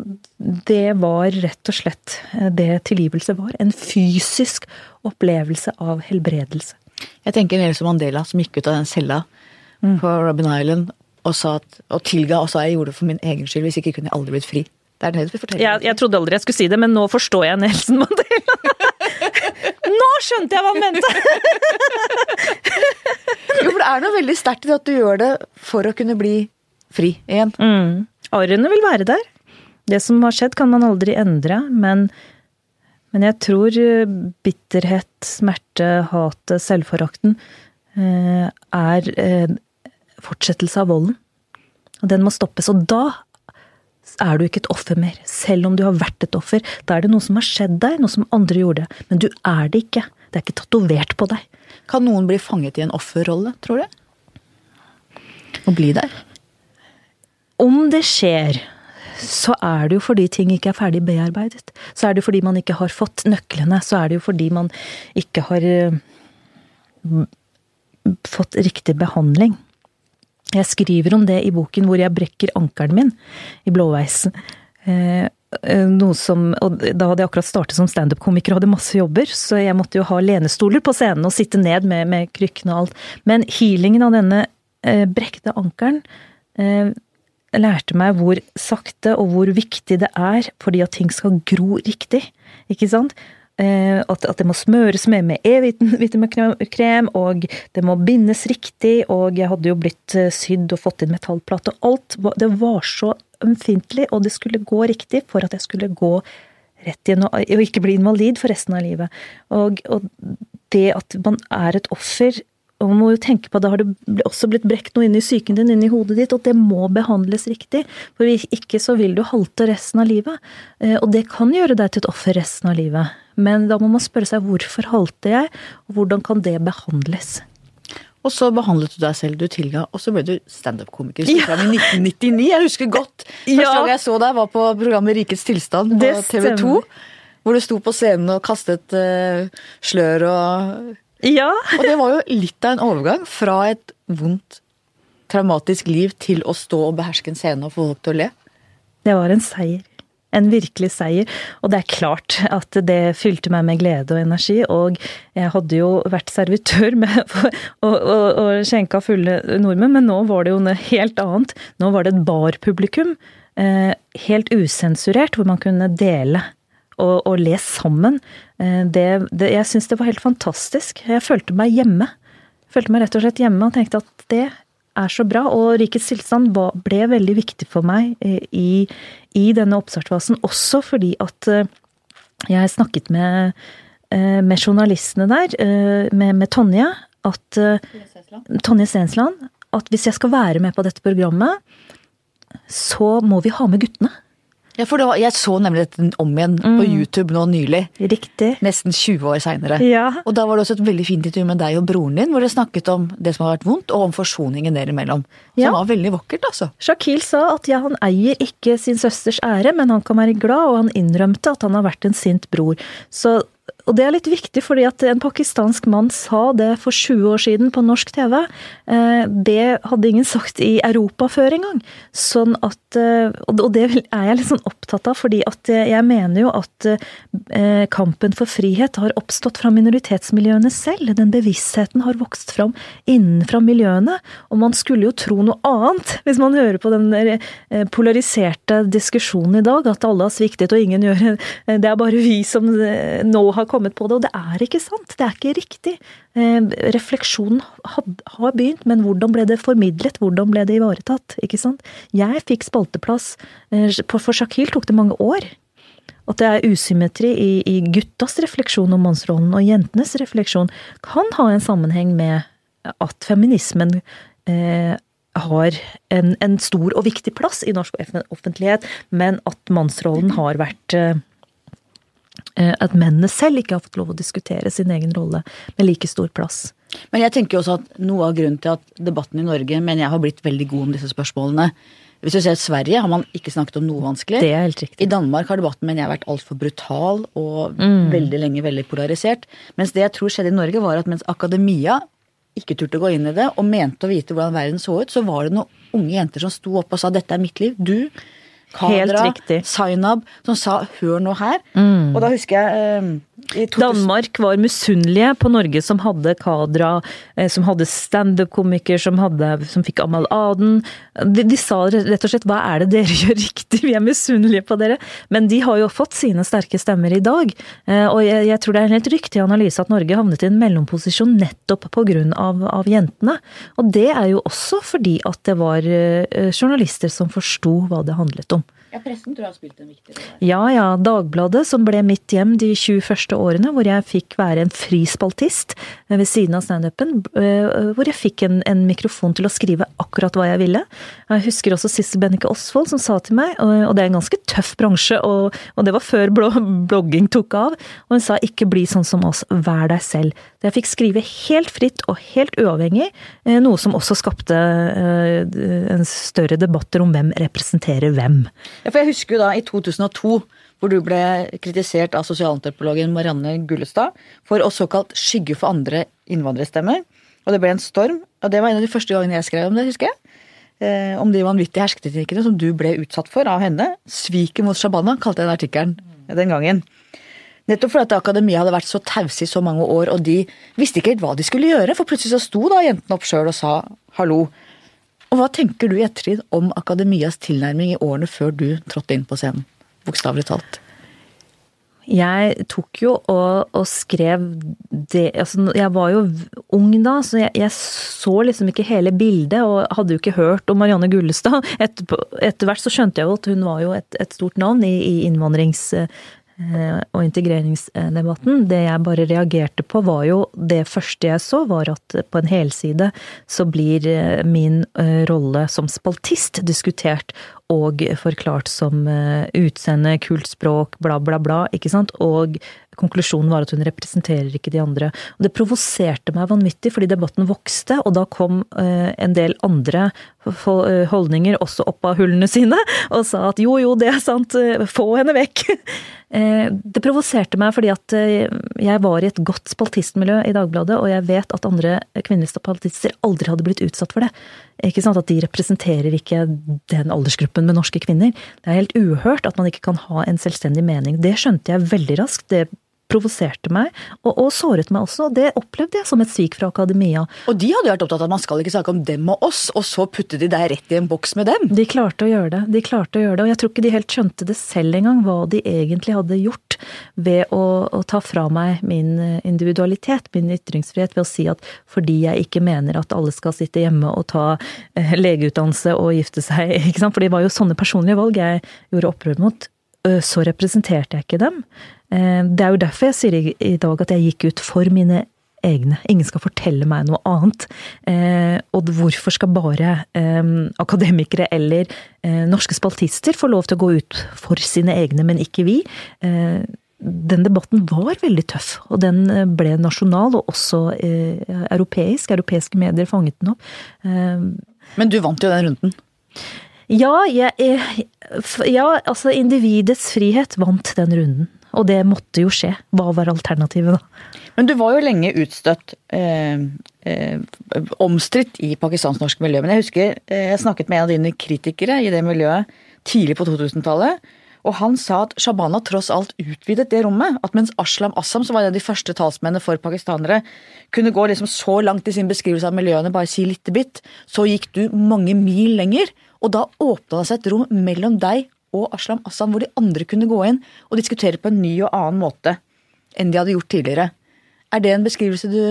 det var rett og slett det tilgivelse var. En fysisk opplevelse av helbredelse. Jeg tenker Nelson Mandela som gikk ut av den cella mm. på Robin Island og, sa at, og tilga og sa jeg gjorde det for min egen skyld, hvis ikke kunne jeg aldri blitt fri. Det er du forteller. Jeg, jeg trodde aldri jeg skulle si det, men nå forstår jeg Nelson Mandela. nå skjønte jeg hva han mente! jo, for det er noe veldig sterkt i at du gjør det for å kunne bli fri igjen. Mm. Arrene vil være der. Det som har skjedd, kan man aldri endre, men, men jeg tror eh, bitterhet, smerte, hatet, selvforakten eh, er fortsettelse av volden. Og den må stoppes. Og da er du ikke et offer mer. Selv om du har vært et offer. Da er det noe som har skjedd deg, noe som andre gjorde. Men du er det ikke. Det er ikke tatovert på deg. Kan noen bli fanget i en offerrolle, tror du? Og bli der? Om det skjer, så er det jo fordi ting ikke er ferdig bearbeidet. Så er det jo fordi man ikke har fått nøklene. Så er det jo fordi man ikke har eh, fått riktig behandling. Jeg skriver om det i boken hvor jeg brekker ankelen min i blåveis. Eh, eh, noe som, og Da hadde jeg akkurat startet som standup-komiker og hadde masse jobber, så jeg måtte jo ha lenestoler på scenen og sitte ned med, med krykkene og alt. Men healingen av denne eh, brekte ankelen eh, lærte meg hvor sakte og hvor viktig det er fordi at ting skal gro riktig. Ikke sant? Eh, at, det må smøres med med E-vitaminkrem, og det må bindes riktig, og jeg hadde jo blitt eh, sydd og fått inn metallplate. Alt det var så ømfintlig, og det skulle gå riktig for at jeg skulle gå rett igjen og, ikke bli invalid for resten av livet. Og, og det at man er et offer og man må jo tenke på at Da har det også blitt brekt noe inn i psyken din, inn i hodet ditt, og det må behandles riktig. For ikke så vil du halte resten av livet. Eh, og det kan gjøre deg til et offer resten av livet. Men da må man spørre seg hvorfor halte jeg, og hvordan kan det behandles? Og så behandlet du deg selv, du tilga, og så ble du standup-komiker. Ja. I 1999, jeg husker godt. Første ja. gang jeg så deg, var på programmet Rikets tilstand på TV 2. Hvor du sto på scenen og kastet uh, slør og Ja. og det var jo litt av en overgang fra et vondt, traumatisk liv til å stå og beherske en scene og få folk til å le. Det var en seier en virkelig seier. Og det er klart at det fylte meg med glede og energi. Og jeg hadde jo vært servitør med, og, og, og skjenka fulle nordmenn, men nå var det jo noe helt annet. Nå var det et barpublikum. Eh, helt usensurert, hvor man kunne dele og, og le sammen. Eh, det, det, jeg syns det var helt fantastisk. Jeg følte meg hjemme. Følte meg rett og slett hjemme og tenkte at det er så bra. Og Rikets tilstand ble veldig viktig for meg i, i denne oppstartsfasen. Også fordi at jeg snakket med, med journalistene der, med, med Tonje, at Tonje Stensland. At hvis jeg skal være med på dette programmet, så må vi ha med guttene. Ja, for var, Jeg så nemlig dette om igjen mm. på YouTube nå nylig. Riktig. Nesten 20 år seinere. Ja. Og da var det også et veldig fint intervju med deg og broren din, hvor dere snakket om det som har vært vondt, og om forsoningen dere imellom. Som ja. var veldig vakkert, altså. Shakil sa at ja, han eier ikke sin søsters ære, men han kan være glad, og han innrømte at han har vært en sint bror. Så og det er litt viktig, fordi at en pakistansk mann sa det for 20 år siden på norsk TV. Eh, det hadde ingen sagt i Europa før engang. Sånn at eh, Og det er jeg litt sånn opptatt av, fordi at jeg mener jo at eh, kampen for frihet har oppstått fra minoritetsmiljøene selv. Den bevisstheten har vokst fram innenfra miljøene. Og man skulle jo tro noe annet, hvis man hører på den polariserte diskusjonen i dag, at alle har sviktet og ingen gjør Det er bare vi som nå har kommet kommet på det, og det er ikke sant. Det er ikke riktig. Eh, refleksjonen har begynt, men hvordan ble det formidlet? Hvordan ble det ivaretatt? Ikke sant? Jeg fikk spalteplass. Eh, for Shakil tok det mange år. At det er usymmetri i, i guttas refleksjon om mannsrollen og jentenes refleksjon, kan ha en sammenheng med at feminismen eh, har en, en, stor og viktig plass i norsk offentlighet, men at mannsrollen har vært eh, at mennene selv ikke har fått lov å diskutere sin egen rolle med like stor plass. Men jeg tenker også at noe av grunnen til at debatten i Norge mener jeg har blitt veldig god om disse spørsmålene. Hvis du ser Sverige har man ikke snakket om noe vanskelig. Det er helt riktig. I Danmark har debatten mener jeg vært altfor brutal og mm. veldig lenge veldig polarisert. Mens det jeg tror skjedde i Norge, var at mens akademia ikke turte å gå inn i det og mente å vite hvordan verden så ut, så var det noen unge jenter som sto opp og sa dette er mitt liv. Du Kadra, Zainab, som sa 'hør nå her'. Mm. Og da husker jeg eh, Danmark var misunnelige på Norge som hadde Kadra, eh, som hadde standup-komiker, som, som, fikk Amal Aden. De, de, sa rett og slett 'hva er det dere gjør riktig', vi er misunnelige på dere. Men de har jo fått sine sterke stemmer i dag. Eh, og jeg, jeg tror det er en helt riktig analyse at Norge havnet i en mellomposisjon nettopp pga. Av, av jentene. Og det er jo også fordi at det var eh, journalister som forsto hva det handlet om. Ja, pressen tror jeg har spilt en viktig rolle. Ja ja. Dagbladet, som ble mitt hjem de 20 første årene, hvor jeg fikk være en frispaltist ved siden av standupen. Eh, hvor jeg fikk en, en, mikrofon til å skrive akkurat hva jeg ville. Jeg husker også Sissel Bennike Osvold som sa til meg, og det er en ganske tøff bransje, og, og det var før blogging tok av, og hun sa ikke bli sånn som oss, vær deg selv. Jeg fikk skrive helt fritt og helt uavhengig, eh, noe som også skapte eh, en større debatter om hvem representerer hvem. Ja, for jeg husker jo da i 2002 hvor du ble kritisert av sosialantropologen Marianne Gullestad for å såkalt skygge for andre innvandrerstemmer. Og det ble en storm. Og det var en av de første gangene jeg skrev om det, husker jeg. Eh, om de vanvittige hersketeknikkene som du ble utsatt for av henne. 'Sviket mot Shabana', kalte jeg den artikkelen den gangen. Nettopp fordi at akademia hadde vært så tause i så mange år, og de visste ikke helt hva de skulle gjøre. For plutselig så sto da jentene opp sjøl og sa hallo. Og hva tenker du i ettertid om akademias tilnærming i årene før du trådte inn på scenen? Bokstavelig talt. Jeg tok jo og, og skrev det altså, Jeg var jo ung da, så jeg, jeg, så liksom ikke hele bildet, og hadde jo ikke hørt om Marianne Gullestad. Etter, hvert så skjønte jeg jo at hun var jo et, et stort navn i, i og integreringsdebatten. Det jeg bare reagerte på, var jo Det første jeg så, var at på en helside så blir eh, min eh, rolle som spaltist diskutert og forklart som utseende, kult språk, bla, bla, bla. ikke sant? Og konklusjonen var at hun representerer ikke de andre. Og det provoserte meg vanvittig, fordi debatten vokste, og da kom en del andre holdninger også opp av hullene sine og sa at jo, jo, det er sant, få henne vekk. Eh, det provoserte meg fordi at eh, jeg var i et godt spaltistmiljø i Dagbladet, og jeg vet at andre kvinnelige spaltister aldri hadde blitt utsatt for det. Ikke sant? At de representerer ikke den aldersgruppen med norske kvinner. Det er helt uhørt at man ikke kan ha en selvstendig mening. Det skjønte jeg veldig raskt. Det provoserte meg, og, og, såret meg også. Det opplevde jeg som et svik fra akademia. Og de hadde vært opptatt av at man skal ikke snakke om dem og oss, og så putte de deg rett i en boks med dem. De klarte å gjøre det. De klarte å gjøre det, og jeg tror ikke de helt skjønte det selv engang, hva de egentlig hadde gjort ved å, å ta fra meg min eh, individualitet, min ytringsfrihet, ved å si at fordi jeg ikke mener at alle skal sitte hjemme og ta eh, legeutdannelse og gifte seg, ikke sant, for det var jo sånne personlige valg jeg gjorde opprør mot, så representerte jeg ikke dem. Eh, det er jo derfor jeg sier i dag at jeg gikk ut for mine egne. Ingen skal fortelle meg noe annet. Eh, og hvorfor skal bare eh, akademikere eller norske spaltister få lov til å gå ut for sine egne, men ikke vi? den debatten var veldig tøff, og den ble nasjonal og også europeisk. Europeiske medier fanget den opp. Men du vant jo den runden? Ja, jeg, ja, altså individets frihet vant den runden. Og det måtte jo skje. Hva var alternativet da? Men du var jo lenge utstøtt, eh, eh, omstridt i pakistansk-norsk miljø. Men jeg husker eh, jeg snakket med en av dine kritikere i det miljøet tidlig på 2000-tallet. Og han sa at Shabana tross alt utvidet det rommet. At mens Aslam Assam, som var en av de første talsmennene for pakistanere, kunne gå liksom så langt i sin beskrivelse av miljøene, bare si lite bitt, så gikk du mange mil lenger. Og da åpna det seg et rom mellom deg og Aslam Assam, hvor de andre kunne gå inn og diskutere på en ny og annen måte enn de hadde gjort tidligere. Er det en beskrivelse du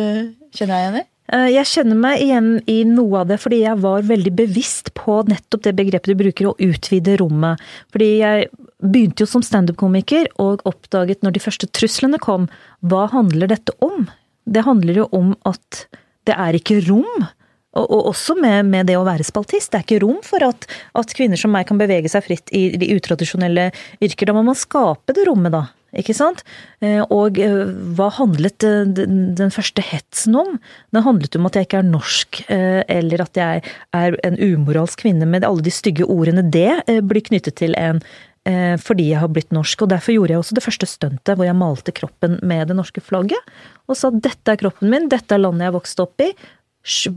kjenner deg igjen i? Eh, jeg kjenner meg igjen i noe av det, fordi jeg var veldig bevisst på nettopp det begrepet du bruker, å utvide rommet. Fordi jeg begynte jo som standup-komiker og oppdaget når de første truslene kom, hva handler dette om? Det handler jo om at det er ikke rom og, og også med, med, det å være spaltist. Det er ikke rom for at, at, kvinner som meg kan bevege seg fritt i de utradisjonelle yrker. Da må man skape det rommet, da. Ikke sant? Eh, og eh, hva handlet eh, den første hetsen om? Den handlet om at jeg ikke er norsk, eller at jeg er en umoralsk kvinne med alle de stygge ordene det blir knyttet til en fordi jeg har blitt norsk. Og derfor gjorde jeg også det første stuntet hvor jeg malte kroppen med det norske flagget. Og sa dette er kroppen min, dette er landet jeg vokste opp i,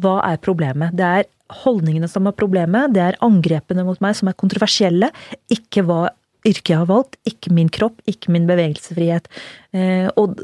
hva er problemet? Det er holdningene som er problemet, det er angrepene mot meg som er kontroversielle, ikke hva yrket jeg har valgt, ikke min kropp, ikke min bevegelsesfrihet. Eh, og,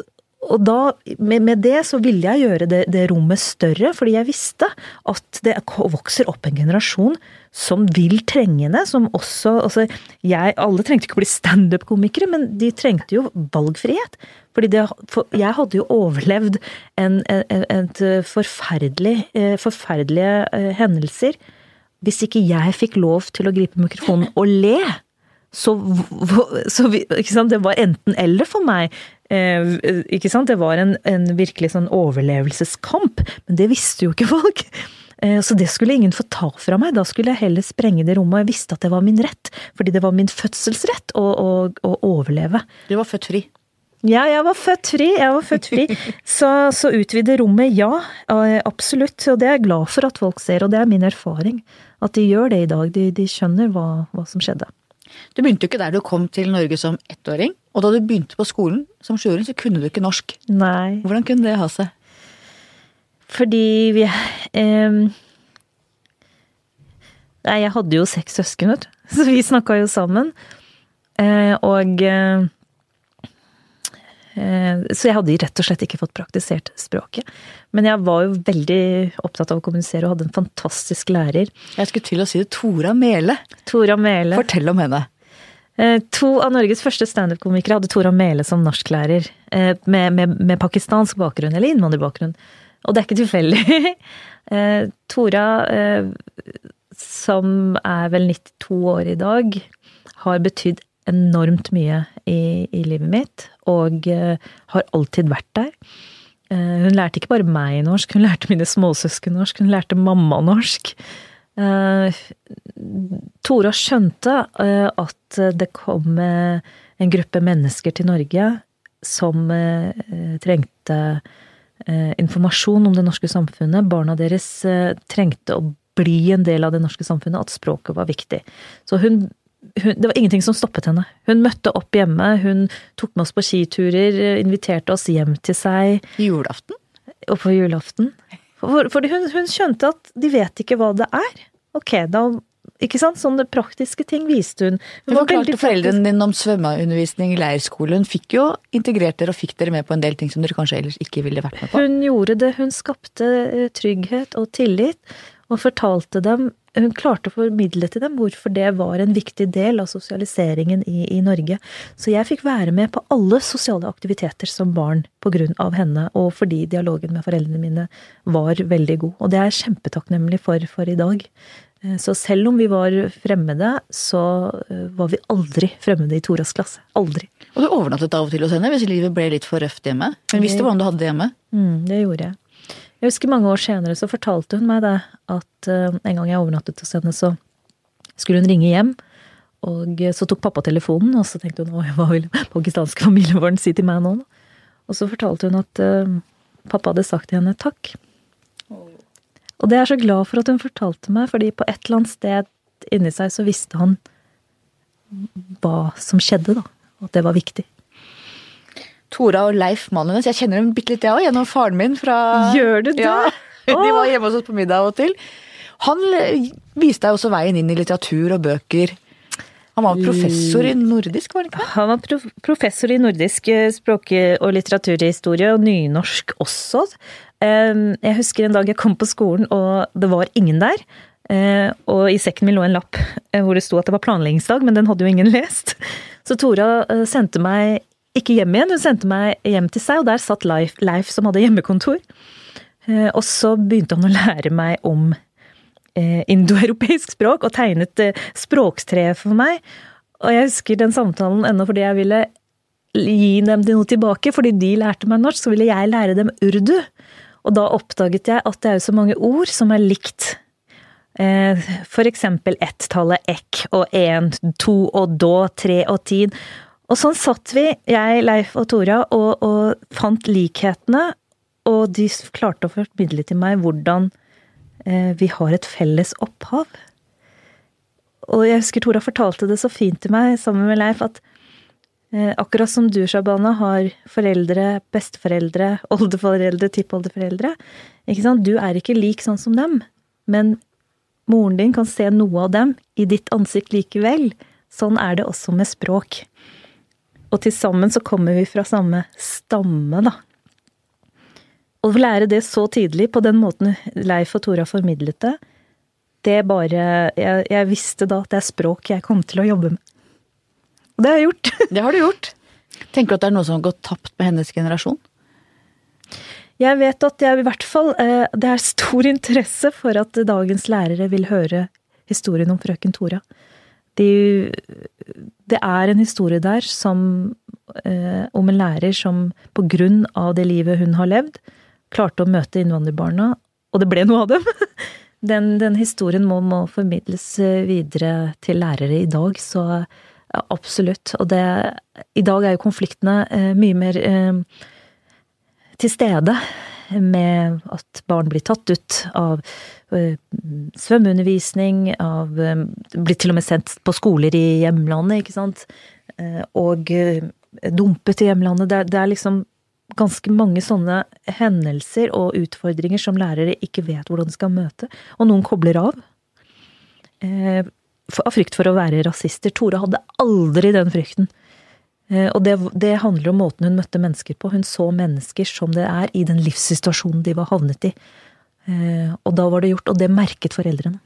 og da, med, med, det så ville jeg gjøre det, det, rommet større, fordi jeg visste at det vokser opp en generasjon som vil trenge det, som også altså jeg, Alle trengte ikke å bli standup-komikere, men de trengte jo valgfrihet. Fordi det, for jeg hadde jo overlevd en, en, et forferdelig, eh, forferdelige eh, hendelser. Hvis ikke jeg fikk lov til å gripe mikrofonen og le, så, så Det var enten-eller for meg. Eh? Det var en, en virkelig sånn overlevelseskamp. Men det visste jo ikke folk. Så det skulle ingen få ta fra meg. Da skulle jeg heller sprenge det rommet. Jeg visste at det var min rett. Fordi det var min fødselsrett å, å, å overleve. Du var født fri? Ja, jeg var født fri. Jeg var født fri. Så, så utvide rommet, ja. Absolutt. Og det er jeg glad for at folk ser, og det er min erfaring. At de gjør det i dag. De, de skjønner hva, hva, som skjedde. Du begynte jo ikke der du kom til Norge som ettåring. Og da du begynte på skolen som sjuåring, så kunne du ikke norsk. Nei. Hvordan kunne det ha seg? Fordi vi eh, Nei, jeg hadde jo seks søsken, vet du. Så vi snakka jo sammen. Eh, og eh, Eh, så jeg hadde rett og slett ikke fått praktisert språket. Men jeg var jo veldig opptatt av å kommunisere og hadde en fantastisk lærer. Jeg skulle til å si det. Tora Mele. Tora Mele. Fortell om henne. Eh, to av Norges første standup-komikere hadde Tora Mele som norsklærer. Eh, med, med, med pakistansk bakgrunn, eller innvandrerbakgrunn. Og det er ikke tilfeldig. Tora, som er vel 92 år i dag, har betydd enormt mye i, i livet mitt, og uh, har alltid vært der. Uh, hun lærte ikke bare meg norsk, hun lærte mine småsøsken norsk, hun lærte mamma norsk. Uh, Tora skjønte at det kom en gruppe mennesker til Norge som trengte informasjon om det norske samfunnet. Barna deres trengte å bli en del av det norske samfunnet, at språket var viktig. Så hun hun, det var ingenting som stoppet henne. Hun møtte opp hjemme, hun tok med oss på skiturer, inviterte oss hjem til seg. Julaften? Og på julaften. For, for hun, hun, skjønte at de vet ikke hva det er. Ok, da ikke sant? Sånne praktiske ting viste hun. hun forklarte foreldrene dine om svømmeundervisning i leirskole. Hun fikk jo integrert dere og fikk dere med på en del ting som dere kanskje ellers ikke ville vært med på. Hun gjorde det. Hun skapte eh, trygghet og tillit, og fortalte dem hun klarte å formidle til dem hvorfor det var en viktig del av sosialiseringen i, i, Norge. Så jeg fikk være med på alle sosiale aktiviteter som barn av henne, og fordi dialogen med foreldrene mine var veldig god. Og det er jeg kjempetakknemlig for, for i dag. Eh, så selv om vi var fremmede, så eh, var vi aldri fremmede i Toras klasse. Aldri. Og du overnattet av og til hos henne hvis livet ble litt for røft hjemme? Hun visste hvordan du hadde det hjemme? Mm, det gjorde jeg. Jeg husker mange år senere så fortalte hun meg det, at uh, en gang jeg overnattet hos henne, så skulle hun ringe hjem. Og så tok pappa telefonen, og så tenkte hun hva vil pakistanske familievåren si til meg nå? Og så fortalte hun at uh, pappa hadde sagt til henne takk. Og det er jeg så glad for at hun fortalte meg, fordi på et eller annet sted inni seg så visste han hva som skjedde, da. At det var viktig. Tora og Leif, mannen hennes. Jeg kjenner dem bitte litt, jeg òg, gjennom faren min fra Gjør du det? Ja, De var hjemme hos oss på middag av og til. Han viste deg også veien inn i litteratur og bøker. Han var professor i nordisk, var han ikke? Han var prof professor i nordisk eh, språk- og litteraturhistorie, og nynorsk også. Jeg husker en dag jeg kom på skolen, og det var ingen der. Eh, og i sekken min lå en lapp eh, hvor det sto at det var planleggingsdag, men den hadde jo ingen lest. Så Tora sendte meg ikke hjem igjen, hun sendte meg hjem til seg, og der satt Leif, Leif som hadde hjemmekontor. Eh, og så begynte han å lære meg om eh, indoeuropeisk språk, og tegnet eh, språktre for meg. Og jeg husker den samtalen ennå fordi jeg ville gi dem noe tilbake. Fordi de lærte meg norsk, så ville jeg lære dem urdu. Og da oppdaget jeg at det er jo så mange ord som er likt. For eksempel ett-tallet ek og én, to og da, tre og tid. Og sånn satt vi, jeg, Leif og Tora, og, og fant likhetene. Og de klarte å formidle til meg hvordan eh, vi har et felles opphav. Og jeg husker Tora fortalte det så fint til meg sammen med Leif at eh, akkurat som du, Shabana, har foreldre, besteforeldre, oldeforeldre, tippoldeforeldre? Du er ikke lik sånn som dem, men moren din kan se noe av dem i ditt ansikt likevel. Sånn er det også med språk. Og til sammen så kommer vi fra samme stamme, da. Å lære det så tidlig, på den måten Leif og Tora formidlet det, det bare jeg, jeg, visste da at det er språk jeg kom til å jobbe med. Og det har jeg gjort. Det har du gjort. Tenker du at det er noe som har gått tapt med hennes generasjon? Jeg vet at jeg i hvert fall eh, Det er stor interesse for at dagens lærere vil høre historien om frøken Tora. De, det er en historie der som, eh, om en lærer som på grunn av det livet hun har levd, klarte å møte innvandrerbarna, og det ble noe av dem. Den, den historien må, må, formidles eh, videre til lærere i dag, så ja, absolutt. Og det I dag er jo konfliktene eh, mye mer eh, til stede med at barn blir tatt ut av svømmeundervisning, av Blitt til og med sendt på skoler i hjemlandet, ikke sant. Uh, og dumpet i hjemlandet. Det, det, er liksom ganske mange sånne hendelser og utfordringer som lærere ikke vet hvordan de skal møte. Og noen kobler av. Av frykt for å være rasister. Tore hadde aldri den frykten. Eh, og det, det, handler om måten hun møtte mennesker på. Hun så mennesker som det er i den livssituasjonen de var havnet i. Eh, og da var det gjort, og det merket foreldrene.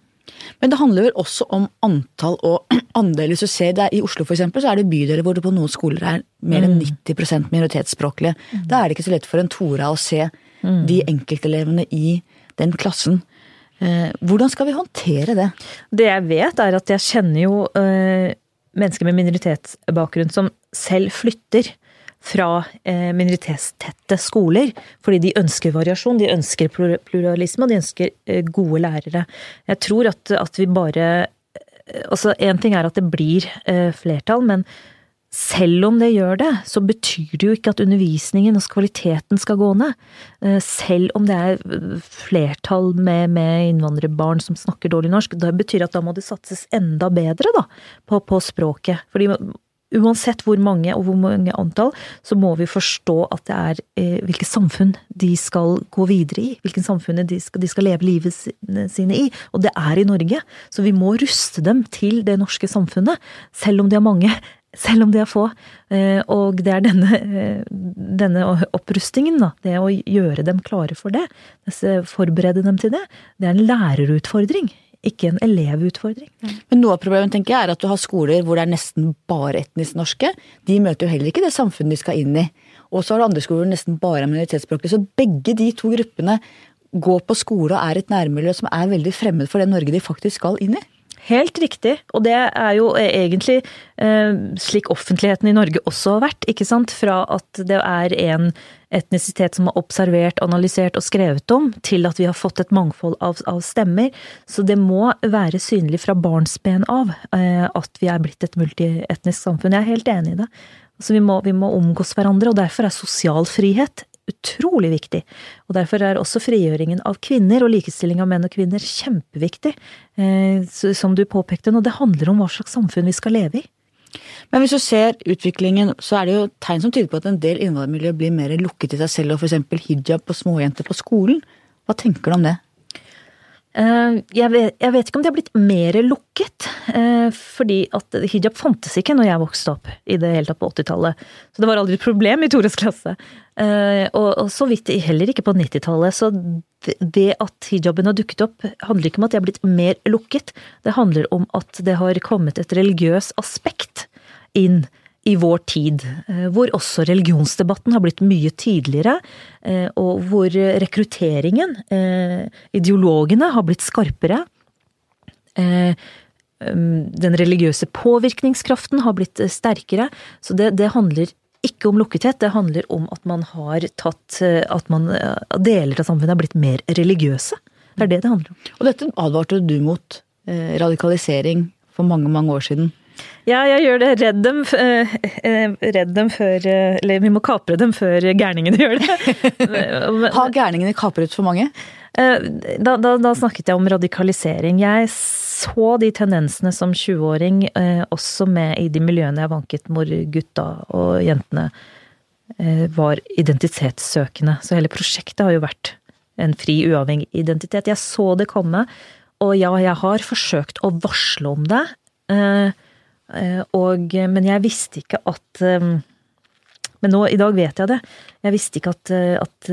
Men det handler vel også om antall og andel. Hvis du ser det I Oslo for eksempel, så er det bydeler hvor det på noen skoler er mer enn 90 mm. minoritetsspråklige. Mm. Da er det ikke så lett for en Tora å se mm. de enkeltelevene i den klassen. Eh, hvordan skal vi håndtere det? Det jeg vet, er at jeg kjenner jo mennesker med minoritetsbakgrunn som selv flytter fra eh, minoritetstette skoler, fordi de ønsker variasjon, de ønsker pluralisme, og de ønsker eh, gode lærere. Jeg tror at, at vi bare eh, Altså, én ting er at det blir flertall, men selv om det gjør det, så betyr det jo ikke at undervisningen og kvaliteten skal gå ned. Selv om det er flertall med, med innvandrerbarn som snakker dårlig norsk. Det betyr at da må det satses enda bedre da, på, på språket. Fordi uansett hvor mange og hvor mange antall, så må vi forstå at det er eh, hvilke samfunn de skal gå videre i. Hvilke samfunn de skal, de skal leve livet sine i. Og det er i Norge. Så vi må ruste dem til det norske samfunnet. Selv om de er mange. Selv om de er få. Eh, og det er denne, eh, denne opprustingen, da. Det å gjøre dem klare for det. Forberede dem til det. Det er en lærerutfordring ikke en elevutfordring. Men noe av problemet tenker jeg er at du har skoler hvor det er nesten bare etnisk norske. De møter jo heller ikke det samfunnet de skal inn i. Og så har du andre skoler hvor nesten bare er minoritetsspråklige. Så begge de to gruppene går på skole og er et nærmiljø som er veldig fremmed for det Norge de faktisk skal inn i. Helt riktig, og det er jo egentlig eh, slik offentligheten i Norge også har vært, ikke sant. Fra at det er en etnisitet som har observert, analysert og skrevet om, til at vi har fått et mangfold av, av stemmer. Så det må være synlig fra barnsben av eh, at vi er blitt et multietnisk samfunn. Jeg er helt enig i det. Så vi, må, vi må omgås hverandre, og derfor er sosial frihet utrolig viktig. Og derfor er også frigjøringen av kvinner og likestilling av menn og kvinner kjempeviktig. Eh, som du påpekte nå, det handler om hva slags samfunn vi skal leve i. Men hvis du ser utviklingen, så er det jo tegn som tyder på at en del innvandrermiljø blir mer lukket i seg selv, og f.eks. hijab på småjenter på skolen. Hva tenker du om det? Eh, jeg vet, jeg vet, ikke om de har blitt mer lukket, eh, fordi at hijab fantes ikke når jeg vokste opp i det hele tatt på 80-tallet. Så det var aldri et problem i Tores klasse. Eh, og, så vidt heller ikke på 90-tallet. Så det at hijaben har dukket opp, handler ikke om at de har blitt mer lukket. Det handler om at det har kommet et religiøs aspekt inn i vår tid, eh, hvor også religionsdebatten har blitt mye tydeligere, eh, og hvor rekrutteringen, eh, ideologene, har blitt skarpere. Den religiøse påvirkningskraften har blitt sterkere. Så det, det handler ikke om lukkethet, det handler om at man har tatt At man, deler av samfunnet har blitt mer religiøse. Det er det det handler om. Og dette advarte du mot radikalisering for mange, mange år siden. Ja, jeg gjør det. Redd dem, eh, eh, redd dem før eh, Eller vi må kapre dem før gærningene gjør det. Har gærningene kapret for mange? Da, da, da, snakket jeg om radikalisering. Jeg så de tendensene som 20-åring, også med i de miljøene jeg vanket hvor gutta og jentene var identitetssøkende. Så hele prosjektet har jo vært en fri, uavhengig identitet. Jeg så det komme, og ja, jeg har forsøkt å varsle om det. Eh, og, men jeg visste ikke at eh, Men nå, i dag vet jeg det. Jeg visste ikke at, eh, at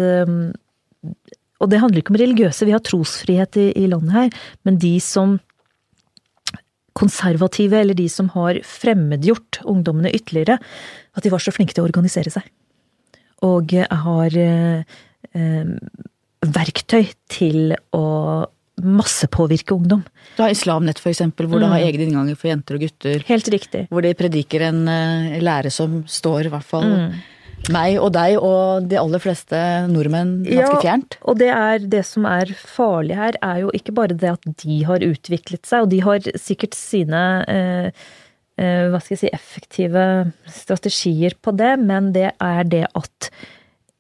Og det handler ikke om religiøse, vi har trosfrihet i, i landet her, men de som konservative, eller de som har fremmedgjort ungdommene ytterligere, at de var så flinke til å organisere seg. Og har eh, verktøy til å massepåvirke ungdom. Du har Islamnett f.eks., hvor mm. du har egne innganger for jenter og gutter. Helt riktig. Hvor de prediker en uh, lære som står i hvert fall mm. meg og deg og de aller fleste nordmenn ganske ja, fjernt. Og det er det som er farlig her, er jo ikke bare det at de har utviklet seg, og de har sikkert sine uh, uh, hva skal jeg si, effektive strategier på det, men det er det at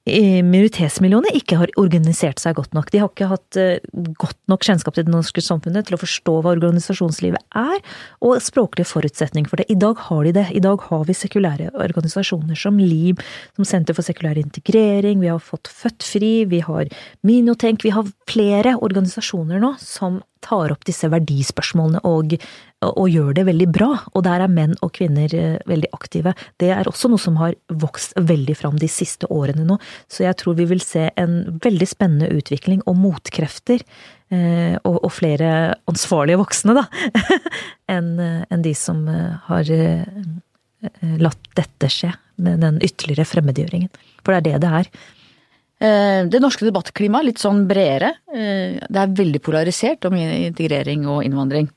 minoritetsmiljøene ikke har organisert seg godt nok. De har ikke hatt eh, godt nok kjennskap til det norske samfunnet til å forstå hva organisasjonslivet er, og språklige forutsetninger for det. I dag har de det. I dag har vi sekulære organisasjoner som LIM, som Senter for sekulær integrering, vi har fått Født Fri, vi har Minotenk, vi har flere organisasjoner nå som tar opp disse verdispørsmålene og, og, gjør det veldig bra. Og der er menn og kvinner eh, veldig aktive. Det er også noe som har vokst veldig fram de siste årene nå. Så jeg tror vi vil se en veldig spennende utvikling og motkrefter. Eh, og, og flere ansvarlige voksne, da, enn en de som eh, har latt dette skje. Med den ytterligere fremmedgjøringen. For det er det det er. Eh, det norske debattklimaet litt sånn bredere. Eh, det er veldig polarisert om integrering og innvandring.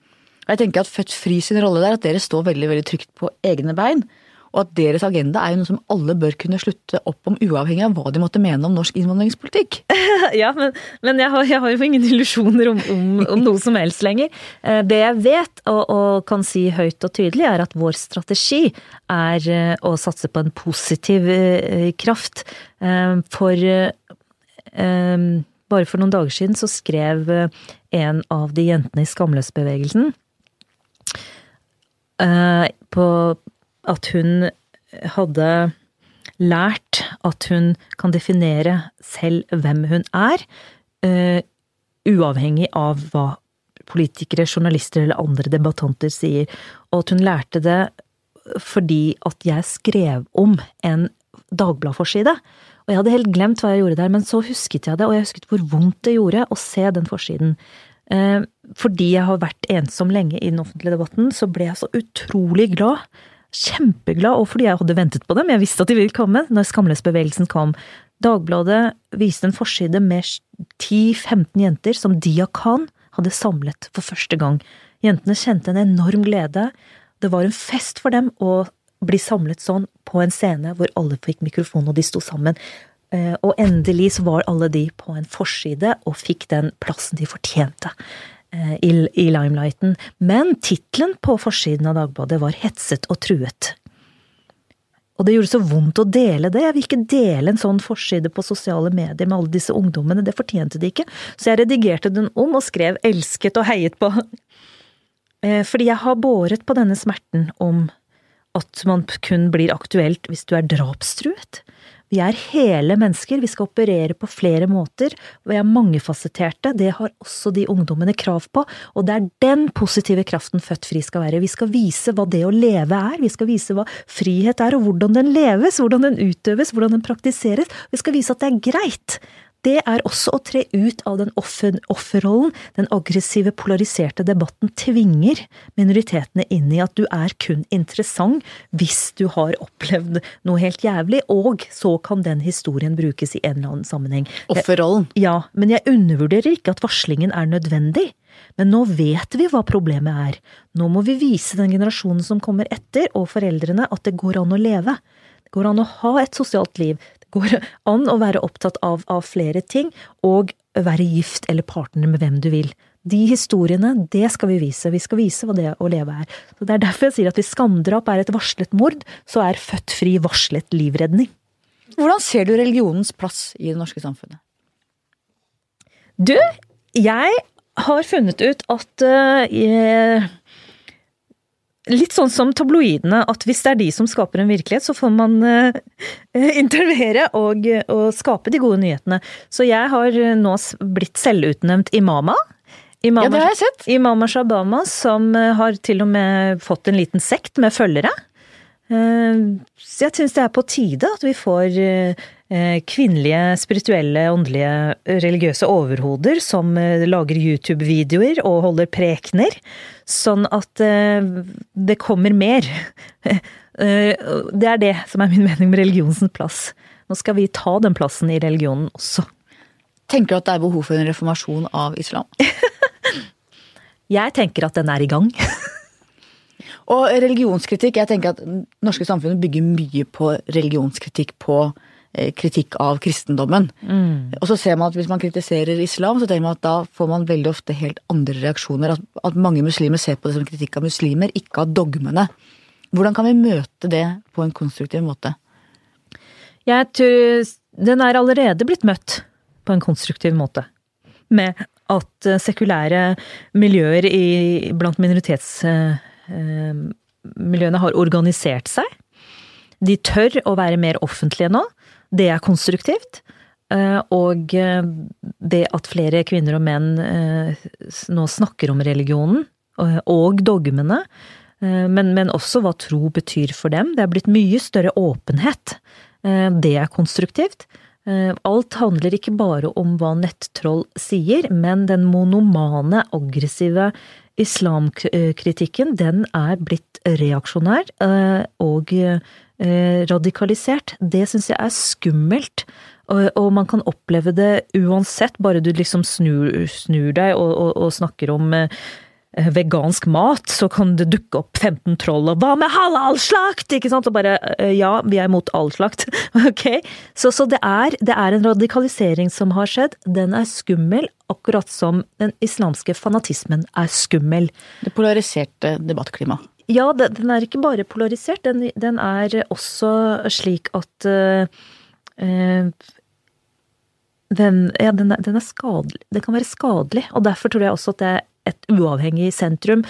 Og jeg tenker at Født Fri sin rolle der, at dere står veldig veldig trygt på egne bein. Og at deres agenda er jo noe som alle bør kunne slutte opp om, uavhengig av hva de måtte mene om norsk innvandringspolitikk. ja, men, men jeg, har, jeg, har, jo ingen illusjoner om, om, om, noe som helst lenger. Eh, det jeg vet, og, og, kan si høyt og tydelig, er at vår strategi er å satse på en positiv kraft Ehm, for bare for noen dager siden så skrev eh, en av de jentene i Skamløsbevegelsen eh, på at hun hadde lært at hun kan definere selv hvem hun er, uh, uavhengig av hva politikere, journalister eller andre debattanter sier. Og at hun lærte det fordi at jeg skrev om en Dagbladforside. Og jeg hadde helt glemt hva jeg gjorde der, men så husket jeg det, og jeg husket hvor vondt det gjorde å se den forsiden. Fordi jeg har vært ensom lenge i den offentlige debatten, så ble jeg så utrolig glad. Kjempeglad, og fordi jeg hadde ventet på dem, jeg visste at de ville komme, når skamløsbevegelsen kom. Dagbladet viste en forside med 10-15 jenter som Dia Khan hadde samlet for første gang. Jentene kjente en enorm glede. Det var en fest for dem å bli samlet sånn på en scene hvor alle fikk mikrofon og de sto sammen. Eh, og endelig så var alle de på en forside og fikk den plassen de fortjente i, i limelighten. Men tittelen på forsiden av Dagbladet var Hetset og truet. Og det gjorde så vondt å dele det. Jeg vil ikke dele en sånn forside på sosiale medier med alle disse ungdommene, det fortjente de ikke. Så jeg redigerte den om og skrev elsket og heiet på. Eh, fordi jeg har båret på denne smerten om at man kun blir aktuelt hvis du er drapstruet. Vi er hele mennesker, vi skal operere på flere måter, vi er mangefasetterte, det har også de ungdommene krav på, og det er den positive kraften Født fri skal være. Vi skal vise hva det å leve er, vi skal vise hva frihet er, og hvordan den leves, hvordan den utøves, hvordan den praktiseres. Vi skal vise at det er greit det er også å tre ut av den offer, offerrollen. Den aggressive, polariserte debatten tvinger minoritetene inn i at du er kun interessant hvis du har opplevd noe helt jævlig, og så kan den historien brukes i en eller annen sammenheng. Offerrollen? Ja, men jeg undervurderer ikke at varslingen er nødvendig. Men nå vet vi hva problemet er. Nå må vi vise den generasjonen som kommer etter, og foreldrene, at det går an å leve. Det går an å ha et sosialt liv går an å være opptatt av, av flere ting, og være gift eller partner med hvem du vil. De historiene, det skal vi vise. Vi skal vise hva det å leve er. Så Det er derfor jeg sier at hvis skamdrap er et varslet mord, så er født fri varslet livredning. Hvordan ser du religionens plass i det norske samfunnet? Du, jeg har funnet ut at uh, jeg, litt sånn som tabloidene, at hvis det er de som skaper en virkelighet, så får man uh, intervenere og, og, skape de gode nyhetene. Så jeg har nå blitt selvutnevnt imama. Imama, ja, det har jeg sett. Imama Shabama, som eh, har til og med fått en liten sekt med følgere. Så jeg syns det er på tide at vi får uh, kvinnelige, spirituelle, åndelige, religiøse overhoder som lager YouTube-videoer og holder prekener Sånn at eh, det kommer mer. Eh, det er det som er min mening med religionens plass. Nå skal vi ta den plassen i religionen også. Tenker du at det er behov for en reformasjon av islam? jeg tenker at den er i gang. Og religionskritikk. Jeg tenker at det norske samfunnet bygger mye på religionskritikk på Eh, kritikk av kristendommen. Mm. Og så ser man at hvis man kritiserer islam, så tenker man at da får man veldig ofte helt andre reaksjoner. At, at mange muslimer ser på det som kritikk av muslimer, ikke av dogmene. Hvordan kan vi møte det på en konstruktiv måte? Jeg tror den er allerede blitt møtt på en konstruktiv måte. Med at eh, sekulære miljøer i, blant minoritetsmiljøene eh, har organisert seg. De tør å være mer offentlige nå. Det er konstruktivt. Eh, og eh, det at flere kvinner og menn eh, nå snakker om religionen og dogmene, men, men, også hva tro betyr for dem. Det er blitt mye større åpenhet. Det er konstruktivt. Alt handler ikke bare om hva nettroll sier, men den monomane, aggressive islamkritikken, den er blitt reaksjonær og Eh, radikalisert, det syns jeg er skummelt. Og, man kan oppleve det uansett, bare du liksom snur, snur deg og, og, og, snakker om eh, vegansk mat, så kan det dukke opp 15 troll og 'hva med halalslakt?' ikke sant? Og bare eh, 'ja, vi er imot all slakt'. ok? Så, så det, er, det er en radikalisering som har skjedd. Den er skummel, akkurat som den islamske fanatismen er skummel. Det polariserte debattklimaet. Ja, den er ikke bare polarisert, den, den er også slik at uh, den, ja, den, er, den er skadelig. Det kan være skadelig, og derfor tror jeg også at det er et uavhengig sentrum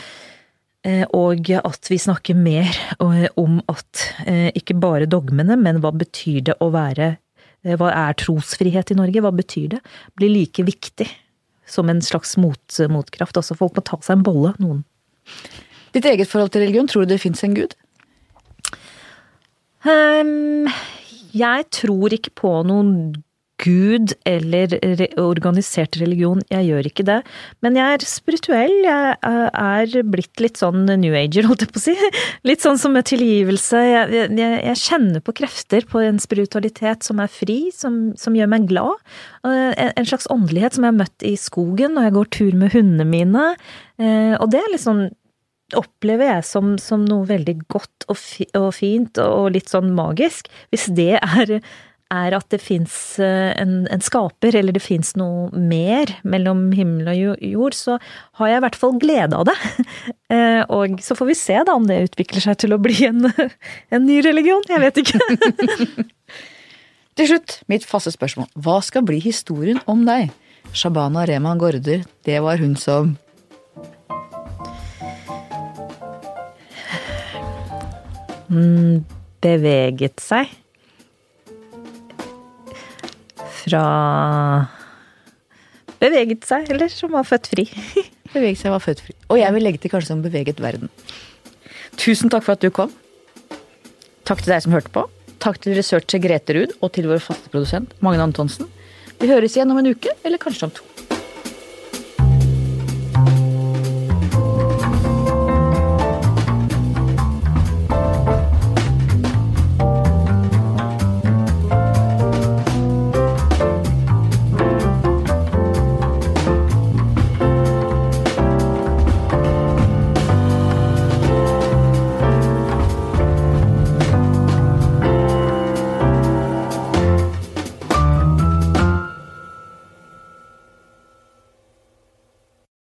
Eh, og at vi snakker mer eh, om at eh, ikke bare dogmene, men hva betyr det å være Hva er trosfrihet i Norge? Hva betyr det? Blir like viktig som en slags mot, motkraft. Altså folk må ta seg en bolle, noen. Ditt eget forhold til religion, tror du det fins en gud? Um, jeg tror ikke på noen gud eller re organisert religion. Jeg gjør ikke det. Men jeg er spirituell. Jeg er blitt litt sånn new ager, holdt jeg på å si. Litt sånn som med tilgivelse. Jeg, jeg, jeg kjenner på krefter, på en spiritualitet som er fri, som, som gjør meg glad. En, en slags åndelighet som jeg har møtt i skogen når jeg går tur med hundene mine. Eh, og det er litt sånn opplever jeg som, som noe veldig godt og, fi, og, fint og litt sånn magisk. Hvis det er er at det fins eh, en, en, skaper, eller det fins noe mer mellom himmel og jord, så har jeg i hvert fall glede av det. Eh, og så får vi se da om det utvikler seg til å bli en, en ny religion. Jeg vet ikke. til slutt, mitt faste spørsmål. Hva skal bli historien om deg? Shabana Rehman Gaarder, det var hun som mm, Beveget seg fra beveget seg, eller som var født fri. beveget seg, var født fri. Og jeg vil legge til kanskje som beveget verden. Tusen takk for at du kom. Takk til deg som hørte på. Takk til researcher Grete Ruud og til vår faste produsent Magne Antonsen. Vi høres igjen om en uke, eller kanskje om to.